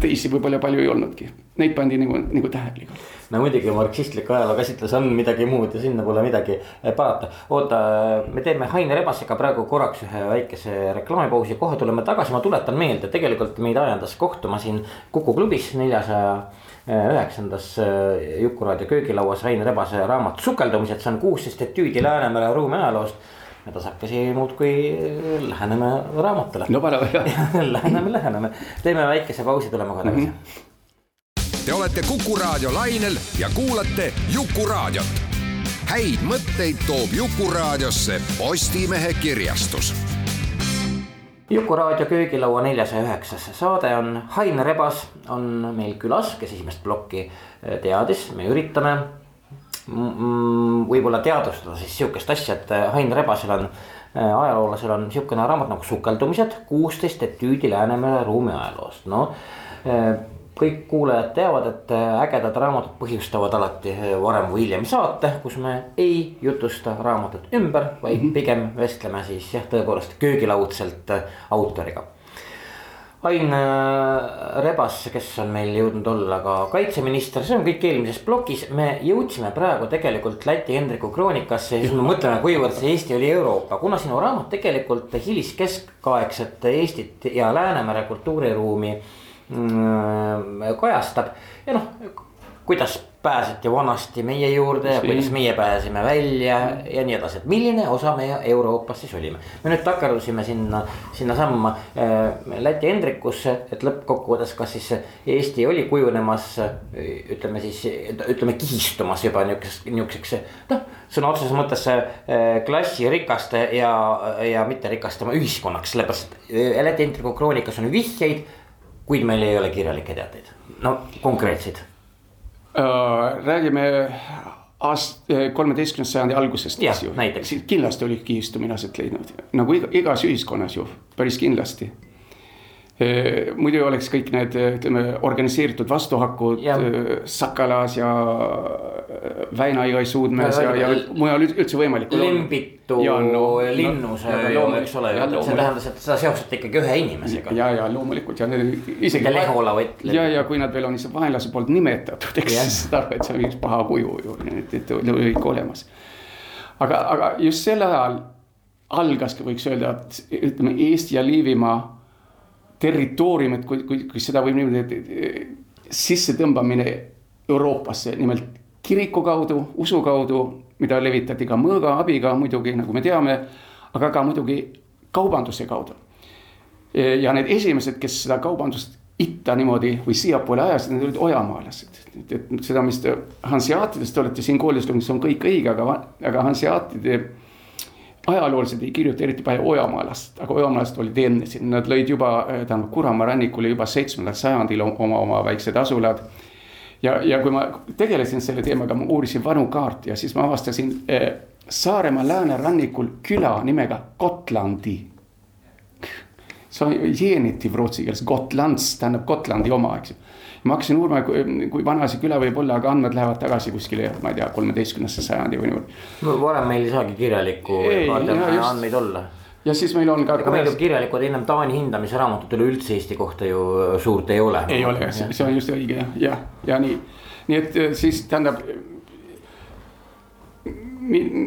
Speaker 3: teisi võib-olla palju ei olnudki, neid pandi nagu, nagu tähele
Speaker 2: no muidugi marksistlik ajaloo käsitlus on midagi muud ja sinna pole midagi eh, parata. oota, me teeme Hain Rebasega praegu korraks ühe väikese reklaamipausi, kohe tuleme tagasi, ma tuletan meelde, tegelikult meid ajendas kohtuma siin Kuku klubis neljasaja üheksandas eh, Juku-raadio köögilauas Rain Rebase raamat Sukeldumised, see on kuusteist etüüdi Läänemere ruumiajaloost me tasakesi muudkui läheneme raamatule.
Speaker 3: no pane
Speaker 2: läheneme, läheneme, teeme väikese pausi, tuleme kohe tagasi mm. -hmm
Speaker 4: Te olete Kuku Raadio lainel ja kuulate Jukuraadiot. häid mõtteid toob Jukuraadiosse Postimehe kirjastus.
Speaker 2: jukuraadio köögilaua neljasaja üheksas saade on Hain Rebas on meil külas, kes esimest plokki eh, teadis, me üritame võib-olla teadvustada siis sihukest asja, et eh, Hain Rebasel on eh, ajaloolasel on sihukene raamat nagu Sukeldumised, kuusteist etüüdi Läänemere ruumiajaloost, no kõik kuulajad teavad, et äh, ägedad raamatud põhjustavad alati äh, varem või hiljem saate, kus me ei jutusta raamatut ümber, vaid mm -hmm. pigem vestleme siis jah, tõepoolest köögilaudselt äh, autoriga. Ain Rebas, kes on meil jõudnud olla ka kaitseminister, see on kõik eelmises plokis, me jõudsime praegu tegelikult Läti Hendriku kroonikasse ja siis me mõtleme, kuivõrd see Eesti oli Euroopa, kuna sinu raamat tegelikult hiliskeskaegset Eestit ja Läänemere kultuuriruumi kajastab. Ja noh, kuidas pääseti vanasti meie juurde ja kuidas meie pääsesime välja ja nii edasi, et milline osa meie Euroopas siis olime. me nüüd takerdusime sinna, sinnasamma äh, Läti Hendrikusse, et lõppkokkuvõttes, kas siis Eesti oli kujunemas, ütleme siis, ütleme kihistumas juba niukeseks, niisuguseks noh sõna otseses mõttes äh, klassirikaste ja, ja mitterikastama ühiskonnaks, sellepärast et Läti Hendriku kroonikas on vihjeid, kuid meil ei ole kirjalikke teateid, no konkreetseid.
Speaker 3: Äh, räägime aast-, kolmeteistkümnenda sajandi algusest, eks ju. kindlasti oli kihistumine aset leidnud, nagu iga, igas ühiskonnas ju, päris kindlasti muidu oleks kõik need, ütleme, organiseeritud vastuhakud ja. Eh, Sakalas ja eh, Väina-Jõe suudmes ja, ja, ja mujal üldse võimalik.
Speaker 2: Lembitu no, linnuse no, ju, eks ole, see tähendas, et seda seostati ikkagi ühe inimesega.
Speaker 3: ja, ja loomulikult ja isegi.
Speaker 2: ja Lehola võitleb.
Speaker 3: ja, ja kui nad veel on lihtsalt vaenlase poolt nimetatud, eks siis saad aru, et see on üks paha kuju ju, et, et oli kõik olemas. aga, aga just sel ajal algaski, võiks öelda, et ütleme Eesti ja Liivimaa territooriumit, kui, kui, kui seda võib niimoodi sissetõmbamine Euroopasse, nimelt kiriku kaudu, usu kaudu, mida levitati ka mõõga abiga muidugi, nagu me teame, aga ka muidugi kaubanduse kaudu. ja need esimesed, kes seda kaubandust itta niimoodi või siiapoole ajasid, need olid ojamaalased. et seda, mis te hanseaatidest olete siin koolis lugenud, see on kõik õige, aga, aga hanseaatide ajalooliselt ei kirjuta eriti palju ojamaalast, aga ojamaalased olid enne siin, nad lõid juba, eh, tähendab Kuramaa rannikule juba seitsmendal sajandil oma, oma väiksed asulad. ja, ja kui ma tegelesin selle teemaga, ma uurisin vanu kaarte ja siis ma avastasin eh, Saaremaa läänerannikul küla nimega Gotlandi. see on genitiv rootsi keeles, Gotlands tähendab Gotlandi oma, eks ju ma hakkasin uurima, kui vana see küla võib olla, aga andmed lähevad tagasi kuskile, ma ei tea, kolmeteistkümnendasse sajandi või niimoodi.
Speaker 2: no varem meil ei saagi kirjalikku andmeid olla
Speaker 3: ja siis meil on ka.
Speaker 2: ega meil ju kirjalikud ennem Taani hindamise raamatut üleüldse Eesti kohta ju suurt ei ole.
Speaker 3: ei ole see on just õige jah, jah, ja nii. nii et eh, siis tähendab.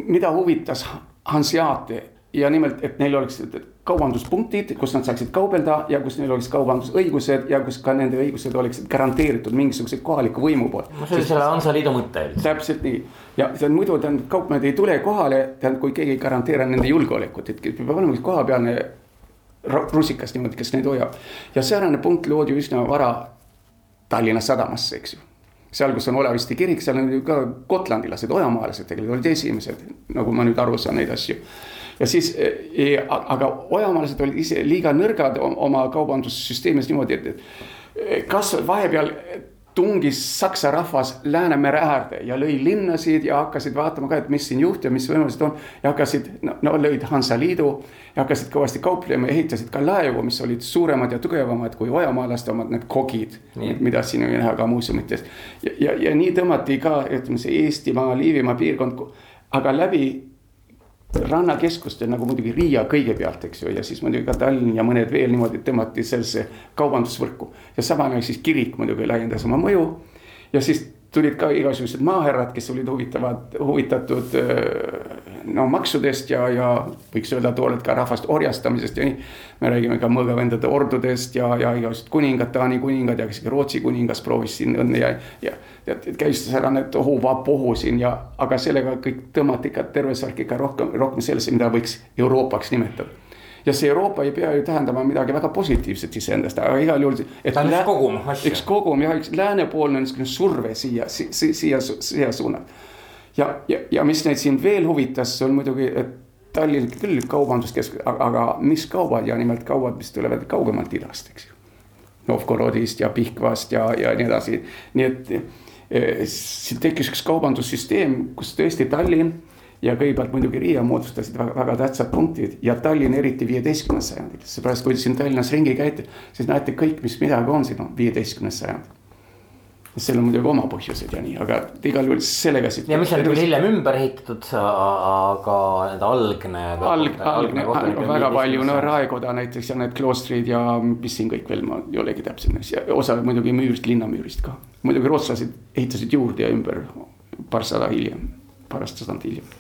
Speaker 3: mida huvitas Hanseate ja nimelt, et neil oleks kaubanduspunktid, kus nad saaksid kaubelda ja kus neil oleks kaubandusõigused ja kus ka nende õigused oleksid garanteeritud mingisuguse kohaliku võimu poolt.
Speaker 2: no see oli selle Hansaliidu mõte
Speaker 3: üldse. täpselt nii ja see on muidu tähendab, kaupmehed ei tule kohale, tähendab, kui keegi ei garanteeri nende julgeolekut, et peab olema kohapealne rusikas niimoodi, kes neid hoiab. ja säärane punkt loodi üsna vara Tallinna sadamasse, eks ju seal, kus on Olavisti kirik, seal on ju ka gotlandilased, ojamaalased tegelikult olid esimesed, nagu ma nüüd aru saan neid asju ja siis, e, aga ojamaalased olid ise liiga nõrgad oma kaubandussüsteemis niimoodi, et, et kas vahepeal tungis saksa rahvas Läänemere äärde ja lõi linnasid ja hakkasid vaatama ka, et mis siin juhtub, mis võimalused on. ja hakkasid, no, no lõid Hansaliidu ja hakkasid kõvasti kauplema ja ehitasid ka laevu, mis olid suuremad ja tugevamad kui ojamaalaste omad, need kogid. mida siin oli näha ka muuseumites. ja, ja, ja nii tõmmati ka, ütleme see Eestimaa, Liivimaa piirkond, aga läbi rannakeskustel nagu muidugi Riia kõigepealt, eks ju, ja siis muidugi ka Tallinn ja mõned veel niimoodi tõmmati sellesse kaubandusvõrku. ja samal ajal siis kirik muidugi laiendas oma mõju ja siis tulid ka igasugused maaherrad, kes olid huvitavad, huvitatud no maksudest ja, ja võiks öelda toolelt ka rahvast orjastamisest ja nii. me räägime ka mõõgavendade ordudest ja, ja igasugused kuningad, Taani kuningad ja isegi Rootsi kuningas proovis siin õnne ja, ja. käistas ära need tohuvapohu siin ja, aga sellega kõik tõmmati ikka terve särk ikka rohkem, rohkem sellesse, mida võiks Euroopaks nimetada ja see Euroopa ei pea ju tähendama midagi väga positiivset iseendast, aga igal juhul.
Speaker 2: ta on üks kogum asju.
Speaker 3: üks kogum jah, üks läänepoolne niisugune surve siia si,, si, siia, siia suunal. ja, ja, ja mis neid siin veel huvitas, on muidugi, et Tallinn küll kaubanduskeskus, aga mis kaubad ja nimelt kaubad, mis tulevad kaugemalt idast, eks ju. Novgorodist ja Pihkvast ja, ja nii edasi, nii et eh, siin tekkis üks kaubandussüsteem, kus tõesti Tallinn ja kõigepealt muidugi Riia moodustasid väga, väga tähtsad punktid ja Tallinn eriti viieteistkümnes sajandil, seepärast kui te siin Tallinnas ringi käite, siis näete kõik, mis midagi on siin on viieteistkümnes sajand. seal on muidugi oma põhjused ja nii, aga igal juhul sellega siit.
Speaker 2: ja mis on küll hiljem ümber ehitatud, aga need algne.
Speaker 3: alg, algne, algne, väga palju, no Raekoda näiteks ja need kloostrid ja mis siin kõik veel, ma ei olegi täpselt, osa muidugi müürist, linnamüürist ka. muidugi rootslased ehitasid juurde ja ümber paarsada hiljem, paarsada sajand hiljem.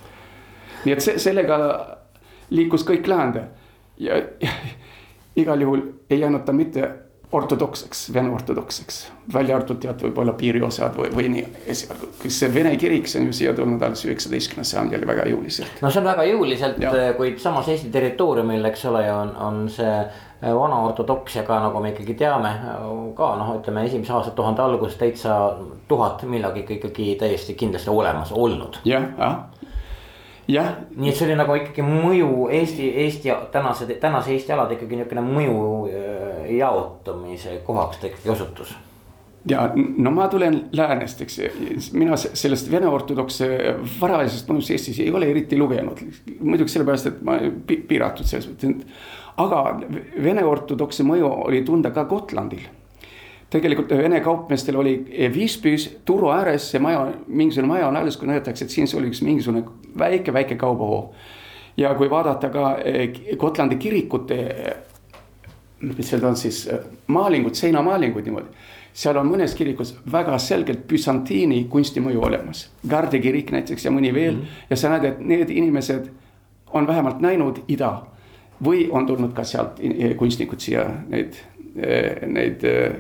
Speaker 3: Nii et see, sellega liikus kõik läände ja, ja igal juhul ei jäänud ta mitte ortodokseks, vene ortodokseks, välja arvatud tead võib-olla piiriosad või, või nii esialgu, kes see vene kirik, see on ju siia tulnud alles üheksateistkümnes sajandil väga jõuliselt.
Speaker 2: no see on väga jõuliselt, kuid samas Eesti territooriumil, eks ole, on, on see äh, vana ortodoksia ka nagu me ikkagi teame ka noh, ütleme esimese aastatuhande alguses täitsa tuhat millalgi ikkagi täiesti kindlasti olemas olnud.
Speaker 3: jah, jah jah.
Speaker 2: Nii et see oli nagu ikkagi mõju Eesti, Eesti tänase, tänase Eesti alade ikkagi niisugune mõju äh, jaotumise kohaks ta ikkagi osutus.
Speaker 3: Ja no ma tulen läänest, eks mina sellest vene ortodokse varajasest mõjust Eestis ei ole eriti lugenud. muidugi sellepärast, et ma piiratud selles mõttes, aga vene ortodokse mõju oli tunda ka Gotlandil. Tegelikult Vene kaupmeestel oli Visbys turu ääres see maja, mingisugune maja on alles, kui näidatakse, et siin oli üks mingisugune väike, väike kaubahoov. ja kui vaadata ka eh, Gotlandi kirikute, mis seal on siis eh, maalingud, seinamaalingud niimoodi. seal on mõnes kirikus väga selgelt Byzantiini kunstimõju olemas. Gardi kirik näiteks ja mõni veel mm -hmm. ja sa näed, et need inimesed on vähemalt näinud ida või on tulnud ka sealt kunstnikud siia neid Eh, neid eh,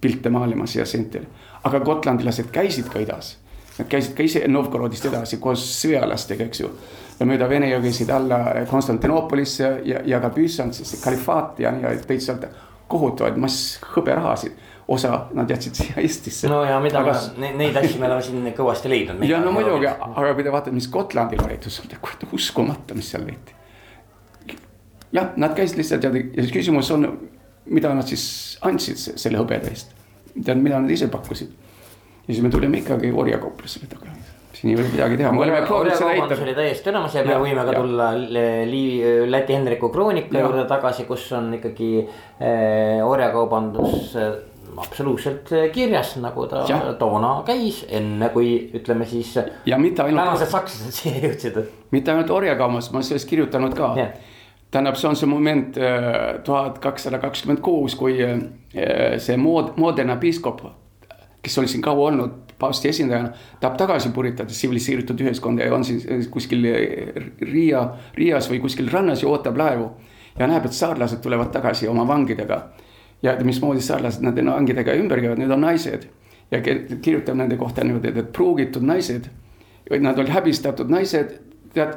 Speaker 3: pilte maalimas ja sentel. aga gotlandilased käisid ka idas. Nad käisid ka ise Novgorodist edasi koos sõjalastega, eks ju. ja mööda Vene jõge käisid alla Konstantinoopolisse ja, ja ka Byzantsisse, kalifaati ja, ja tõid sealt kohutavaid mass hõberahasid osa nad jätsid siia Eestisse.
Speaker 2: no ja mida aga... me, neid asju me oleme siin kõvasti leidnud.
Speaker 3: ja no muidugi, aga kui te vaatate, mis Gotlandil leitus, kurat uskumatu, mis seal leiti. jah, nad käisid lihtsalt ja, ja küsimus on mida nad siis andsid selle hõbeda eest. tead, mida nad ise pakkusid. Ja siis me tulime ikkagi orjakauplusele tagasi siin ei ole midagi teha, me oleme
Speaker 2: proovinud seda näitada. oli täiesti olemas ja me võime ka ja. tulla Liivi, Läti Hendriku kroonika ja. juurde tagasi, kus on ikkagi eh, orjakaubandus eh, absoluutselt kirjas, nagu ta ja. toona käis, enne kui ütleme siis.
Speaker 3: ja mitte ainult.
Speaker 2: tänased sakslased siia jõudsid.
Speaker 3: mitte ainult orjakaubandus, ma olen sellest kirjutanud ka tähendab, see on see moment äh, tuhat kakssada kakskümmend kuus, kui äh, see mood-, Modena piiskop, kes oli siin kaua olnud paavsti esindajana, tahab tagasi puritada tsiviliseeritud ühiskonda ja on siin kuskil Riia, Riias või kuskil rannas ja ootab laevu. ja näeb, et saarlased tulevad tagasi oma vangidega. ja mismoodi saarlased nende vangidega ümber käivad, need on naised. ja kirjutab nende kohta niimoodi, et pruugitud naised, nad olid häbistatud naised, tead,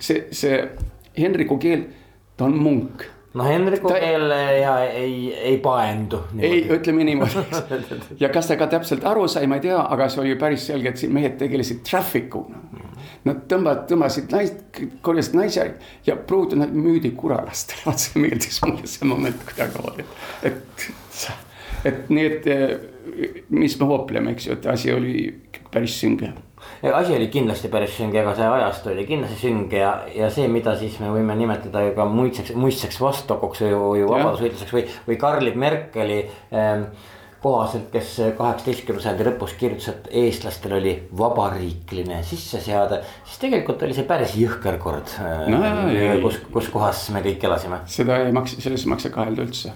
Speaker 3: see, see Henriku keel ta on munk.
Speaker 2: No Henriku ta... keel ja ei, ei paendu.
Speaker 3: ei, ütleme niimoodi ja kas ta ka täpselt aru sai, ma ei tea, aga see oli päris selge, et siin mehed tegelesid traffic uga. Nad tõmbavad, tõmbasid naist, korjasid naisi ja pruuti nad müüdi kuralastele, vaat see meeldis mulle see moment kuidagimoodi, et, et nii, et mis me hoopleme, eks ju, et asi oli päris sünge
Speaker 2: asi oli kindlasti päris sünge, aga see ajastu oli kindlasti sünge ja, ja see, mida siis me võime nimetada ju ka muidseks, muistseks vastukoks või, või vabadusvõitluseks või, või Karl Merkeli ähm, kohaselt, kes kaheksateistkümnenda sajandi lõpus kirjutas, et eestlastel oli vabariikline sisseseade. siis tegelikult oli see päris jõhker kord no,, kus, kus kohas me kõik elasime.
Speaker 3: seda ei maksa, selles ei maksa kahelda üldse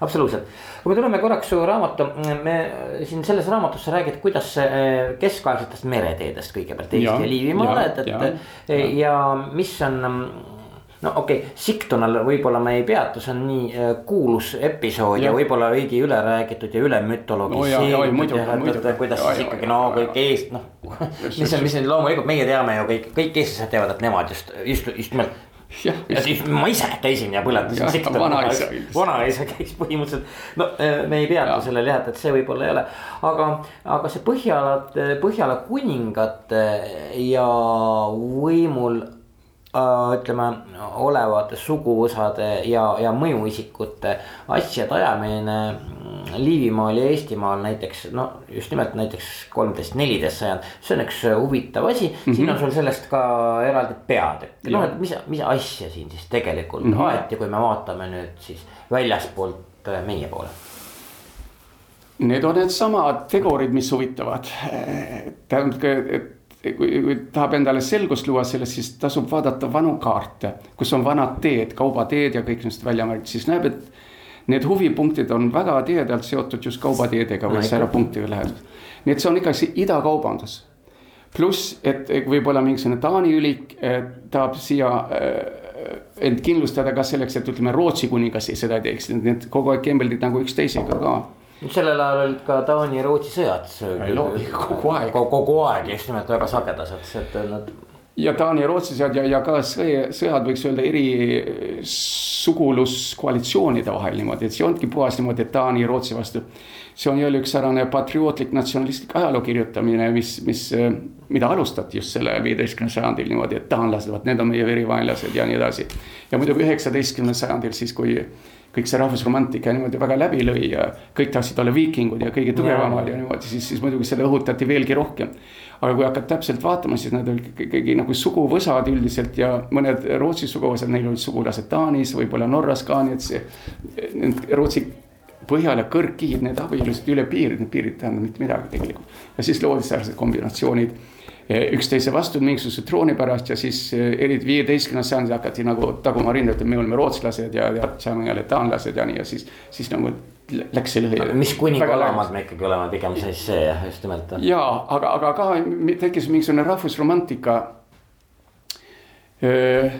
Speaker 2: absoluutselt, kui me tuleme korraks su raamatu, me siin selles raamatus sa räägid, kuidas eh, keskaegsetest mereteedest kõigepealt Eesti ja, ja Liivimaale, et, et ja, ja. ja mis on no okei okay,, Siktonal võib-olla me ei peatu, see on nii äh, kuulus episood ja, ja võib-olla veidi üle räägitud ja üle mütologiseeritud no,. kuidas siis ikkagi no kõik eest noh, mis on, mis on loomulikult meie teame ju kõik, kõik eestlased teavad, et nemad just, just, just nimelt ja, ja siis ma ise käisin ja põletasin sektorit. vanaisa vanaisa käis põhimõtteliselt, no äh, me ei peatu sellel jah, et see võib-olla ei ole. aga, aga see Põhjala, Põhjala kuningate ja võimul ütleme, olevate suguvõsade ja, ja mõjuisikute asjade ajamine Liivimaal ja Eestimaal näiteks no just nimelt näiteks kolmteist, neliteist sajand, see on üks huvitav asi mm, -hmm. siin on sul sellest ka eraldi peatükk, noh, et mis, mis asja siin siis tegelikult mm -hmm. aeti, kui me vaatame nüüd siis väljaspoolt meie poole
Speaker 3: Need on needsamad tegurid, mis huvitavad. tähendab, et kui, kui tahab endale selgust luua sellest, siis tasub vaadata vanu kaarte, kus on vanad teed, kaubateed ja kõik neist välja märgitud, siis näeb, et need huvipunktid on väga tihedalt seotud just kaubateedega või särapunktidega lähedal. nii et see on ikkagi idakaubandus. pluss, et võib-olla mingisugune Taani ülik eh, tahab siia eh, end kindlustada ka selleks, et ütleme, Rootsi kuningas seda teeks, need kogu aeg kembeldid nagu üksteisega ka
Speaker 2: sellel ajal olid ka Taani ja Rootsi sõjad.
Speaker 3: kogu aeg.
Speaker 2: kogu aeg just nimelt väga sagedased, et nad.
Speaker 3: ja Taani ja Rootsi sõjad ja, ja ka sõja, sõjad võiks öelda eri suguluskoalitsioonide vahel niimoodi, et see ei olnudki puhas niimoodi, Taani ja Rootsi vastu. see on jälle üks säärane patriootlik natsionalistlik ajaloo kirjutamine, mis, mis, mida alustati just sellel viieteistkümnendal sajandil niimoodi, et taanlased, vot need on meie verivaenlased ja nii edasi. ja muidugi üheksateistkümnendal sajandil siis, kui kõik see rahvusromantika niimoodi väga läbi lõi ja kõik tahtsid olla viikingud ja kõige tugevamad ja, ja niimoodi, siis, siis muidugi seda õhutati veelgi rohkem. aga kui hakkad täpselt vaatama, siis nad olid ikkagi nagu suguvõsad üldiselt ja mõned Rootsi suguvõsad, neil olid sugulased Taanis, võib-olla Norras ka, nii et see. Rootsi põhjal ja kõrgkihid, need abiellusid üle piiri, need piirid ei tähenda mitte midagi tegelikult. ja siis loodi sellised kombinatsioonid üksteise vastu mingisuguse trooni pärast ja siis eh, eriti viieteistkümnendal sajandil hakati nagu taguma rinda, et me oleme rootslased ja, ja saame jälle taanlased ja nii ja siis, siis nagu läks see lõhe.
Speaker 2: mis kuningalamad me ikkagi oleme, pigem siis see jah, just nimelt.
Speaker 3: ja aga, aga ka tekkis mingisugune rahvusromantika. Eh,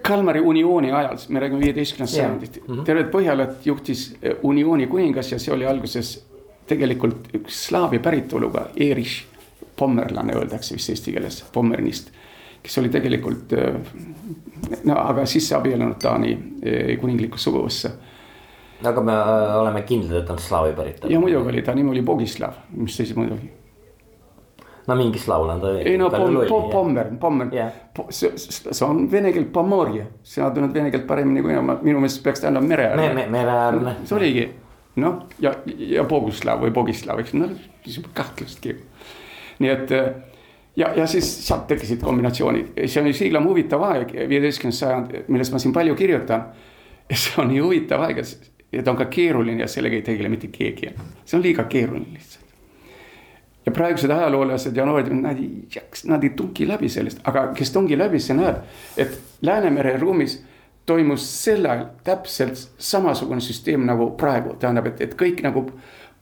Speaker 3: Kalmari uniooni ajal, me räägime viieteistkümnendast sajandit mm -hmm., tervet Põhjalat juhtis uniooni kuningas ja see oli alguses tegelikult üks slaavi päritoluga, Erich pommerlane öeldakse vist eesti keeles, Pommernist. kes oli tegelikult no aga sisse abiellunud Taani eh, kuninglikku suguvõssa.
Speaker 2: aga me äh, oleme kindlad, et ta on slaavi päritolu.
Speaker 3: ja muidugi oli, ta nimi oli Bogislav, mis siis muidugi
Speaker 2: no mingi slaul on ta.
Speaker 3: ei no pom, pom, Pommer, Pommer yeah., see, see on vene keel Pomorje, sina tunned vene keelt paremini kui mina, minu meelest peaks tähendama mereäärne
Speaker 2: me,. Me, mereäärne.
Speaker 3: see oligi noh, ja, ja Boguslav või Bogislav, eks noh, kahtlustki nii et ja, ja siis sealt tekkisid kombinatsioonid, see on ju siiglam huvitav aeg, viieteistkümnes sajand, millest ma siin palju kirjutan. see on nii huvitav aeg ta on ka keeruline ja sellega ei tegele mitte keegi, see on liiga keeruline lihtsalt. ja praegused ajaloolased ja noored, nad ei jaks, nad ei tungi läbi sellest, aga kes tungi läbi, see näeb, et Läänemere ruumis toimus sel ajal täpselt samasugune süsteem nagu praegu, tähendab, et, et kõik nagu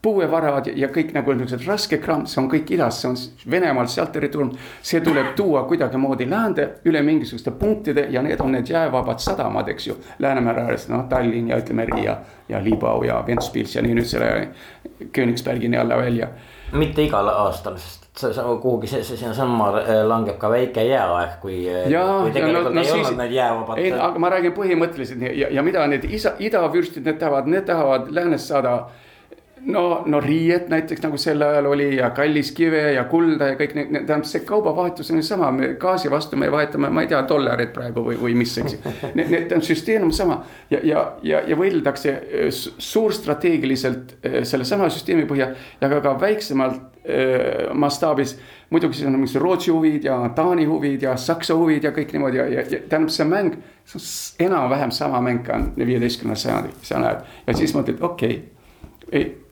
Speaker 3: puuevarad ja kõik nagu niisugused raske kraam, see on kõik idas, see on Venemaalt sealt territooriumilt. see tuleb tuua kuidagimoodi läände üle mingisuguste punktide ja need on need jäävabad sadamad, eks ju. Läänemere ääres, noh Tallinn ja ütleme Riia ja Liibau ja Ventspils ja nii nüüd selle Königsbergini alla välja.
Speaker 2: mitte igal aastal, sest kuhugi see, see sinnasamma äh, langeb ka väike jääaeg, kui.
Speaker 3: Äh, ja, ja no, no siis, ei, aga ma räägin põhimõtteliselt ja, ja mida need isa, idavürstid, need tahavad, need tahavad läänest saada no, no riiet näiteks nagu sel ajal oli ja kalliskive ja kulda ja kõik need, tähendab see kaubavahetus on ju sama, me gaasi vastu me vahetame, ma ei tea, dollareid praegu või, või mis, eks. Need, need on süsteem on sama ja, ja, ja, ja võideldakse äh, suurstrateegiliselt äh, sellesama süsteemi põhjal ja ka, ka väiksemalt äh, mastaabis. muidugi siis on mingisugused Rootsi huvid ja Taani huvid ja Saksa huvid ja kõik niimoodi ja, ja, ja tähendab see mäng. see on enam-vähem sama mäng ka viieteistkümnendal sajandil, sa näed ja siis mõtled, okei okay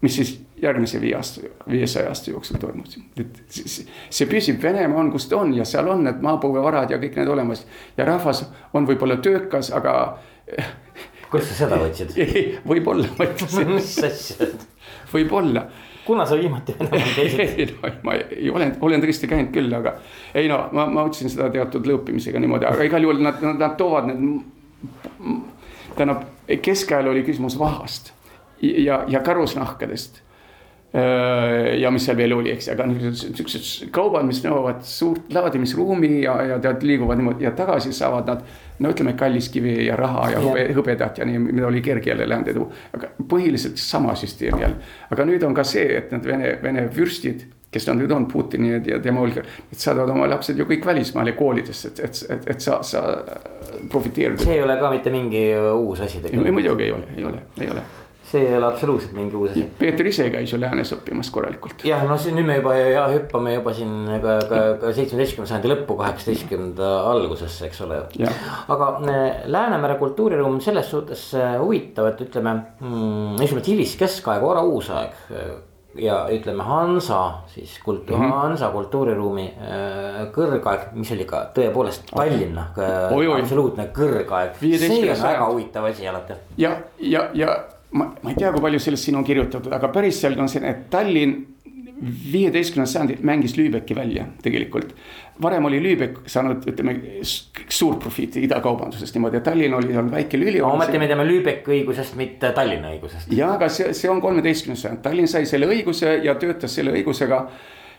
Speaker 3: mis siis järgmise viie aasta, viiesaja aasta jooksul toimus. et see püsib, Venemaa on, kus ta on ja seal on need maapõuevarad ja kõik need olemas ja rahvas on võib-olla töökas, aga.
Speaker 2: kust sa seda võtsid?
Speaker 3: võib-olla ma ütlesin
Speaker 2: mis asja?
Speaker 3: võib-olla.
Speaker 2: kuna sa viimati Venemaal käisid
Speaker 3: ei no ma ei ole, olen tõesti käinud küll, aga ei no ma, ma ütlesin seda teatud lõõpimisega niimoodi, aga igal juhul nad, nad, nad toovad need. tähendab, keskajal oli küsimus vahast ja, ja karusnahkadest. ja mis seal veel oli, eks, aga niisugused kaubad, mis nõuavad suurt laadimisruumi ja, ja tead, liiguvad niimoodi ja tagasi saavad nad. no ütleme, kalliskivi ja raha ja hõbe, hõbedat ja nii, mida oli kerge jälle läände tuua. aga põhiliselt sama süsteem jälle, aga nüüd on ka see, et need Vene, Vene vürstid kes nad nüüd on, Putini ja tema hulgas, et saadavad oma lapsed ju kõik välismaale koolidesse, et, et, et, et sa, sa profiteerid.
Speaker 2: see ei ole ka mitte mingi uus asi
Speaker 3: tegelikult. muidugi ei ole, ei ole, ei ole
Speaker 2: see ei ole absoluutselt mingi uus asi.
Speaker 3: Peeter ise käis ju läänes õppimas korralikult.
Speaker 2: jah, no siin nüüd me juba ja hüppame juba siin ka, ka, ka seitsmeteistkümnenda sajandi lõppu, kaheksateistkümnenda algusesse, eks ole. aga äh, Läänemere kultuuriruum on selles suhtes äh, huvitav, et ütleme mm,, nimelt hiliskeskaeg, vara uusaeg ja ütleme Hansa siis kult- mm, -hmm. Hansa kultuuriruumi kõrgaeg, mis oli ka tõepoolest Tallinna äh, absoluutne kõrgaeg. see on väga huvitav asi alati.
Speaker 3: ja, ja, ja ma, ma ei tea, kui palju sellest siin on kirjutatud, aga päris selge on see, et Tallinn viieteistkümnendal sajandil mängis Lübecki välja tegelikult. varem oli Lübeck saanud, ütleme suurt profiiti idakaubandusest niimoodi ja Tallinn oli seal väike lüli.
Speaker 2: ometi me teame Lübecki õigusest, mitte Tallinna õigusest.
Speaker 3: ja, aga see, see on kolmeteistkümnes sajand, Tallinn sai selle õiguse ja töötas selle õigusega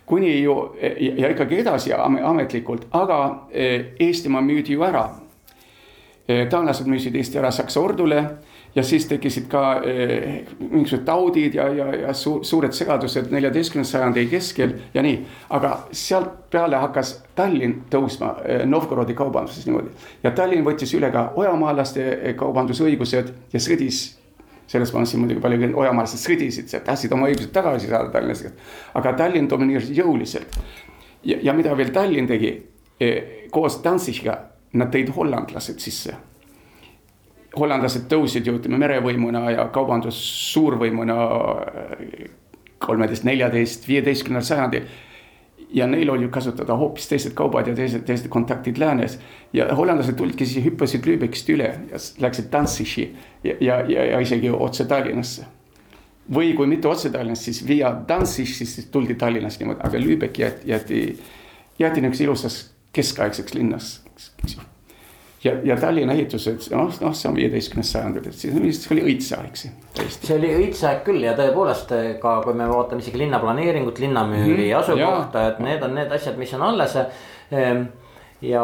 Speaker 3: kuni ju ja, ja ikkagi edasi ametlikult, aga eh, Eestimaa müüdi ju ära. Eh, taanlased müüsid Eesti ära Saksa ordule ja siis tekkisid ka eh, mingisugused taudid ja, ja, ja su, suured segadused neljateistkümnenda sajandi keskel ja nii. aga sealt peale hakkas Tallinn tõusma eh, Novgorodi kaubanduses niimoodi ja Tallinn võttis üle ka ojamaalaste eh, kaubandusõigused ja sõdis sellest ma siin muidugi palju, ojamaalased sõdisid, tahtsid oma õigused tagasi saada Tallinnas. aga Tallinn domineeris jõuliselt. ja mida veel Tallinn tegi eh, koos Danzigiga, nad tõid hollandlased sisse hollandlased tõusid ju ütleme merevõimuna ja kaubandus suurvõimuna kolmeteist, neljateist, viieteistkümnendal sajandil. ja neil oli kasutada hoopis teised kaubad ja teised, teised kontaktid läänes. ja hollandlased tulidki siis, hüppasid Lübeckist üle ja läksid Danzigi ja, ja, ja, ja isegi otse Tallinnasse. või kui mitte otse Tallinnast, siis via Danzig, siis tuldi Tallinnast niimoodi, aga Lübeck jäeti, jäeti, jäeti niisuguseks ilusaks keskaegseks linnas, ja, ja Tallinna ehitused, noh, noh, see on viieteistkümnes sajandil, et siis vist oli õitseaeg siin
Speaker 2: täiesti. see oli õitseaeg küll ja tõepoolest ka, kui me vaatame isegi linnaplaneeringut, linnamüüri mm -hmm. asukohta, et need on need asjad, mis on alles ehm, ja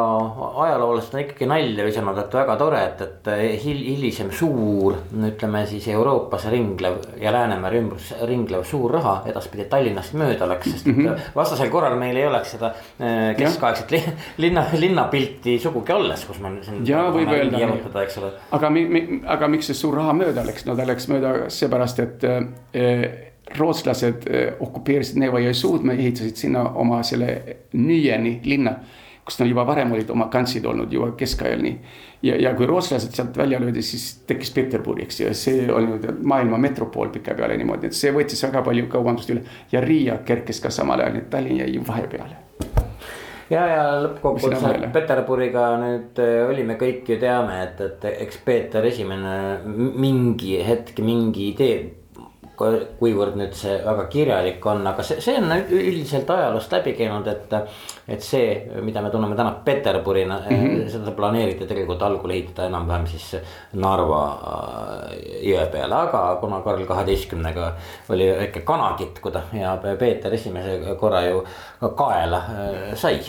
Speaker 2: ajaloolased on ikkagi nalja visanud, et väga tore, et, et hil, hilisem suur, ütleme siis Euroopas ringlev ja Läänemere ümbrus ringlev suur raha edaspidi Tallinnast mööda läks, sest mm -hmm. vastasel korral meil ei oleks seda äh, keskaegset li, linna, linnapilti sugugi alles, kus me siin.
Speaker 3: ja võib öelda, aga aga miks see suur raha mööda läks, no ta läks mööda seepärast, et äh, rootslased okupeerisid Neeva jõe suud, me ehitasid sinna oma selle Nüüeni linna kus nad juba varem olid oma kantsid olnud juba keskajal nii. ja, ja kui rootslased sealt välja löödi, siis tekkis Peterburi, eks ju, see oli maailma metropool pikapeale niimoodi, et see võttis väga palju kaubandust üle. Ja Riia kerkis ka samal ajal, nii et Tallinn jäi vahepeale.
Speaker 2: Ja, ja lõppkokkuvõttes Peterburiga nüüd äh, olime kõik ju teame, et, et eks Peeter Esimene mingi hetk mingi idee kuivõrd nüüd see väga kirjalik on, aga see, see on üldiselt ajaloost läbi käinud, et. et see, mida me tunneme täna Peterburina mm, -hmm. seda planeeriti tegelikult algul ehitada enam-vähem siis Narva äh, jõe peale, aga kuna Karl kaheteistkümnega oli väike kana kitkuda ja Peeter esimese korra ju kaela äh, sai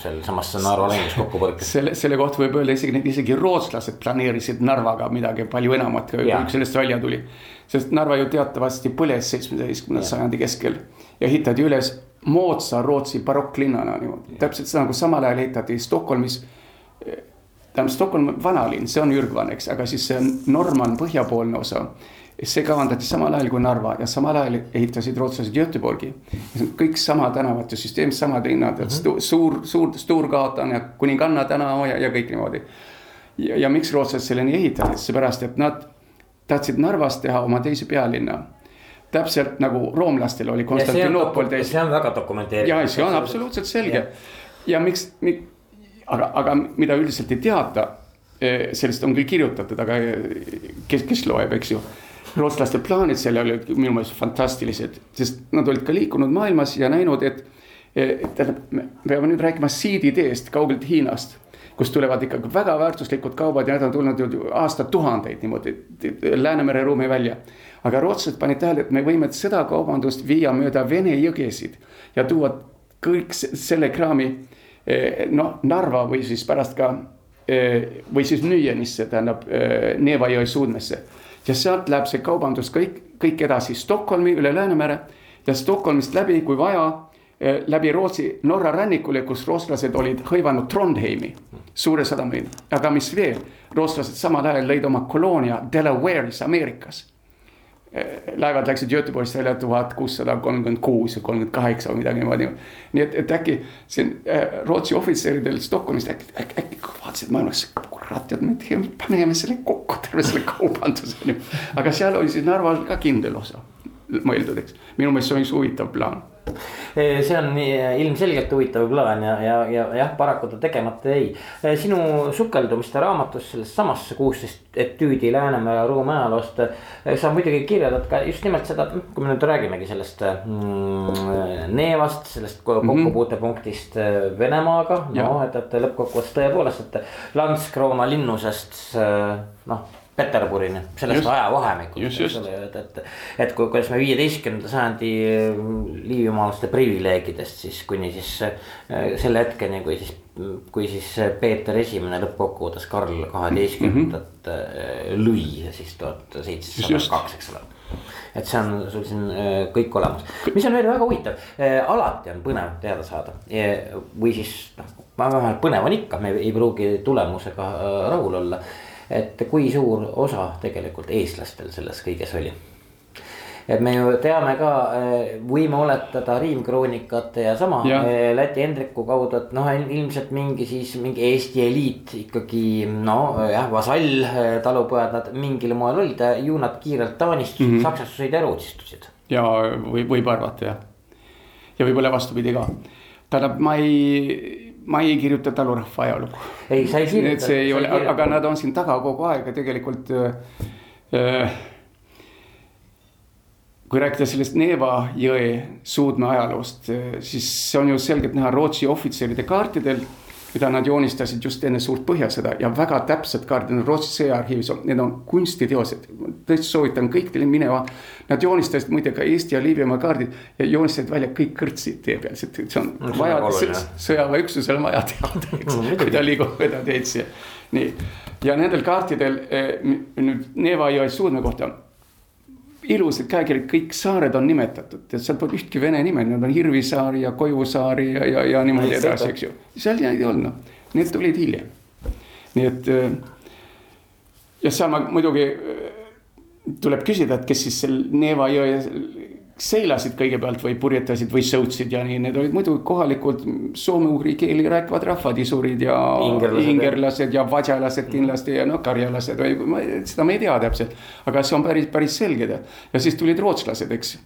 Speaker 2: sealsamas Narva laines kokkupõrkes.
Speaker 3: selle, selle kohta võib öelda isegi, isegi rootslased planeerisid Narvaga midagi palju enamat, kui sellest välja tuli. sest Narva ju teatavasti põles seitsmeteistkümnenda sajandi keskel ja ehitati üles moodsa Rootsi barokklinnana niimoodi, täpselt seda nagu samal ajal ehitati Stockholmis. tähendab, Stockholm vanalinn, see on ürgvane, eks, aga siis see Norman põhjapoolne osa see kavandati samal ajal kui Narva ja samal ajal ehitasid rootslased Göteborgi. kõik sama tänavate süsteem, samad linnad mm, -hmm. suur, suur Sturgatan ja Kuninganna tänav ja, ja kõik niimoodi. ja, ja miks rootslased selleni ehitasid, seepärast et nad tahtsid Narvast teha oma teise pealinna täpselt nagu roomlastel oli Konstantinoopol
Speaker 2: teise. see on väga dokumenteeritud.
Speaker 3: ja see on absoluutselt selge ja, ja miks, miks, aga, aga mida üldiselt ei teata, eh, sellest on küll kirjutatud, aga kes, kes loeb, eks ju rootslaste plaanid selle olid minu meelest fantastilised, sest nad olid ka liikunud maailmas ja näinud, et. tähendab, me peame nüüd rääkima siidideest kaugelt Hiinast, kust tulevad ikkagi väga väärtuslikud kaubad ja need on tulnud aastatuhandeid niimoodi Läänemere ruumi välja. aga rootslased panid tähele, et me võime seda kaubandust viia mööda Vene jõgesid ja tuua kõik selle kraami noh, Narva või siis pärast ka või siis Nüüenisse, tähendab Neeva jõe suudmesse ja sealt läheb see kaubandus kõik, kõik edasi Stockholmi üle Läänemere ja Stockholmist läbi, kui vaja, eh, läbi Rootsi Norra rannikule, kus rootslased olid hõivanud Trondheimi, suure sadamaid. aga mis veel, rootslased samal ajal lõid oma koloonia Delaware'is Ameerikas. Laevad läksid Göteborgist välja tuhat kuussada kolmkümmend kuus või kolmkümmend kaheksa või midagi niimoodi. nii et, et äkki siin äh, Rootsi ohvitseridel Stockholmist äkki, äkki, äkki vaatasid maailmas, kurat, tead, me teeme, paneme selle kokku, terve selle kaubanduse. aga seal oli siis Narval ka kindel osa mõeldud, eks. minu meelest see on üks huvitav plaan
Speaker 2: see on ilmselgelt huvitav plaan ja, ja, ja jah, paraku ta tegemata jäi. sinu sukeldumiste raamatus sellest samasse kuusteist etüüdi Läänemere ruumi ajaloost. sa muidugi kirjeldad ka just nimelt seda, kui me nüüd räägimegi sellest mm, Neevast, sellest kokkupuutepunktist Venemaaga. noh, et, et lõppkokkuvõttes tõepoolest, et Landskrona linnusest noh Peterburini, sellest ajavahemikust, eks ole, et, et. et kui, kuidas me viieteistkümnenda sajandi liivimaalaste privileegidest siis kuni siis äh, selle hetkeni, kui siis. kui siis Peeter Esimene lõppkokkuvõttes Karl kaheteistkümnendat mm -hmm. lõi siis tuhat seitsesada kaks, eks ole et see on sul siin äh, kõik olemas, mis on veel väga huvitav, alati on põnev teada saada või siis noh, vähemalt põnev on ikka, me ei pruugi tulemusega rahul olla et kui suur osa tegelikult eestlastel selles kõiges oli et me ju teame ka, eh, võime oletada riimkroonikate ja sama ja. Eh, Läti Hendriku kaudu, et noh, ilmselt mingi siis mingi Eesti eliit ikkagi no jah, vasall eh, talupojad nad mingil moel olid ja ju nad kiirelt taanistusid mm -hmm., saksastusid ja rootsistusid.
Speaker 3: ja võib, võib arvata jah, ja võib-olla vastupidi ka, tähendab, ma ei ma ei kirjuta talurahva ajalugu.
Speaker 2: ei, sa ei kirjuta.
Speaker 3: see ei ole, aga nad on siin taga kogu aeg ja tegelikult äh,. kui rääkida sellest Neeva jõe suudme ajaloost, äh, siis see on ju selgelt näha Rootsi ohvitseride kaartidel mida nad joonistasid just enne suurt põhjasõda ja väga täpsed kaardid on Rootsi sõjaarhiivis, need on kunstiteosed. tõesti soovitan kõikidele minema. Nad joonistasid muide ka Eesti ja Liivimaa kaardid ja joonistasid välja kõik kõrtsid tee peal, see on no, vaja, sõjaväeüksusel on vaja teada, eks ta liigub mööda teed siia. nii, ja nendel kaartidel eh, nüüd Neeva jõe suudme kohta ilusad käekirjad, kõik saared on nimetatud, et seal pole ühtki vene nime, need on Hirvisaar ja Koivusaari ja, ja, ja niimoodi edasi, eks ju. seal ei olnud, need tulid hiljem. nii et äh, ja seal ma muidugi äh, tuleb küsida, et kes siis seal Neeva jõe seilasid kõigepealt või purjetasid või sõutsid ja nii, need olid muidu kohalikud soome-ugri keeli rääkivad rahvad, isurid ja ingerlased, ingerlased ja vadjalased kindlasti ja noh, karjalased või seda me ei tea täpselt. aga see on päris, päris selge tead. Ja siis tulid rootslased, eks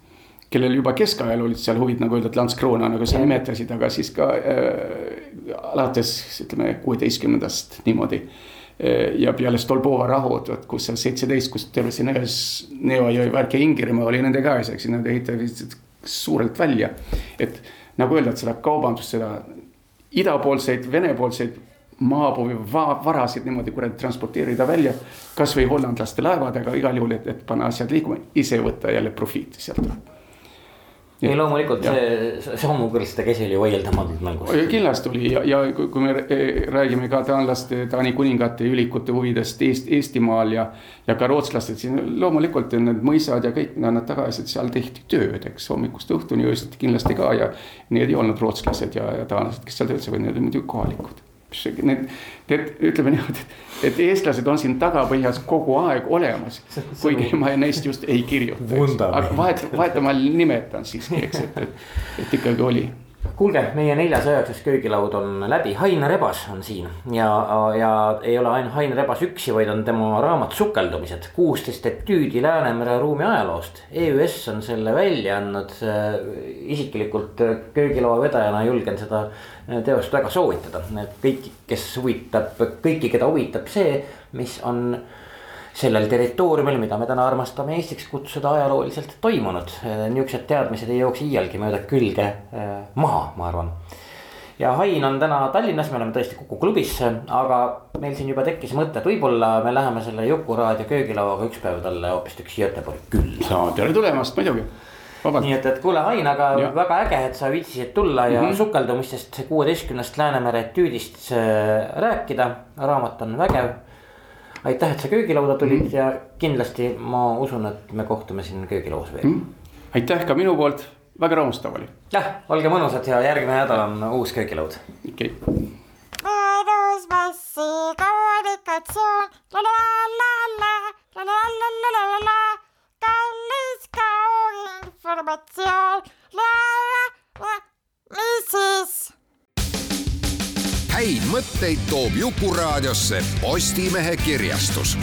Speaker 3: kellel juba keskajal olid seal huvid, nagu öeldud, Landskrona, nagu sa nimetasid, aga siis ka äh, alates ütleme kuueteistkümnendast niimoodi. äh, ja peale Stolbova rahu, vot kus seal seitseteist, kus terve see Neova jõe värk ja Ingerimaa oli nende käes, eks nad ehitasid suurelt välja. et nagu öelda, et seda kaubandust, seda idapoolseid, venepoolseid maabuvi va varasid niimoodi kuradi transporteerida välja. kasvõi hollandlaste laevadega igal juhul, et, et panna asjad liikuma, ise võtta jälle profiiti sealt
Speaker 2: ei loomulikult ja. see soomukõrste käsi oli vaieldamatult mängus.
Speaker 3: kindlasti oli ja, ja kui, me räägime ka taanlaste, Taani kuningate ja ülikute huvidest Eest, Eestimaal ja. ja ka rootslased, siis loomulikult need mõisad ja kõik, nad taga ajasid, seal tehti tööd, eks hommikust õhtuni, öösiti kindlasti ka ja. Need ei olnud rootslased ja, ja taanlased, kes seal töötasid, vaid need olid muidugi kohalikud need, need ütleme niimoodi, et eestlased on siin tagapõhjas kogu aeg olemas. kuigi ma neist just ei kirjuta, vahet, vahet ma nimetan siiski, eks, et, et, et ikkagi oli
Speaker 2: kuulge, meie neljas üheksas köögilaud on läbi, Hain Rebas on siin. Ja, ja ei ole ainult Hain Rebas üksi, vaid on tema raamat Sukeldumised, kuusteist etüüdi Läänemere ruumi ajaloost. EÜS on selle välja andnud, isiklikult köögilaua vedajana julgen seda teost väga soovitada, et kõik, kes huvitab, kõiki, keda huvitab see, mis on sellel territooriumil, mida me täna armastame Eestiks kutsuda ajalooliselt toimunud. Niisugused teadmised ei jookse iialgi mööda külge äh, maha, ma arvan. ja Hain on täna Tallinnas, me oleme tõesti Kuku klubis, aga meil siin juba tekkis mõte, et võib-olla me läheme selle Jukuraadio köögilauaga üks päev talle hoopistükkis Göteborgi külla.
Speaker 3: tere tulemast muidugi
Speaker 2: Vabalt. nii et, et kuule, Ain, aga ja. väga äge, et sa viitsisid tulla ja mm -hmm. sukeldumistest kuueteistkümnest Läänemere etüüdist äh, rääkida. raamat on vägev aitäh, et sa köögilauda tulid mm -hmm. ja kindlasti ma usun, et me kohtume siin köögilauas veel mm. -hmm.
Speaker 3: aitäh ka minu poolt, väga rõõmustav oli.
Speaker 2: jah, olge mõnusad ja järgmine nädal on uus köögilaud.
Speaker 3: okei okay..
Speaker 1: mõnus massikommunikatsioon, la la la la la la la la la la la kallis kauninformatsioon. mis siis?
Speaker 4: Häid mõtteid toob Jukuraadiosse Postimehe kirjastus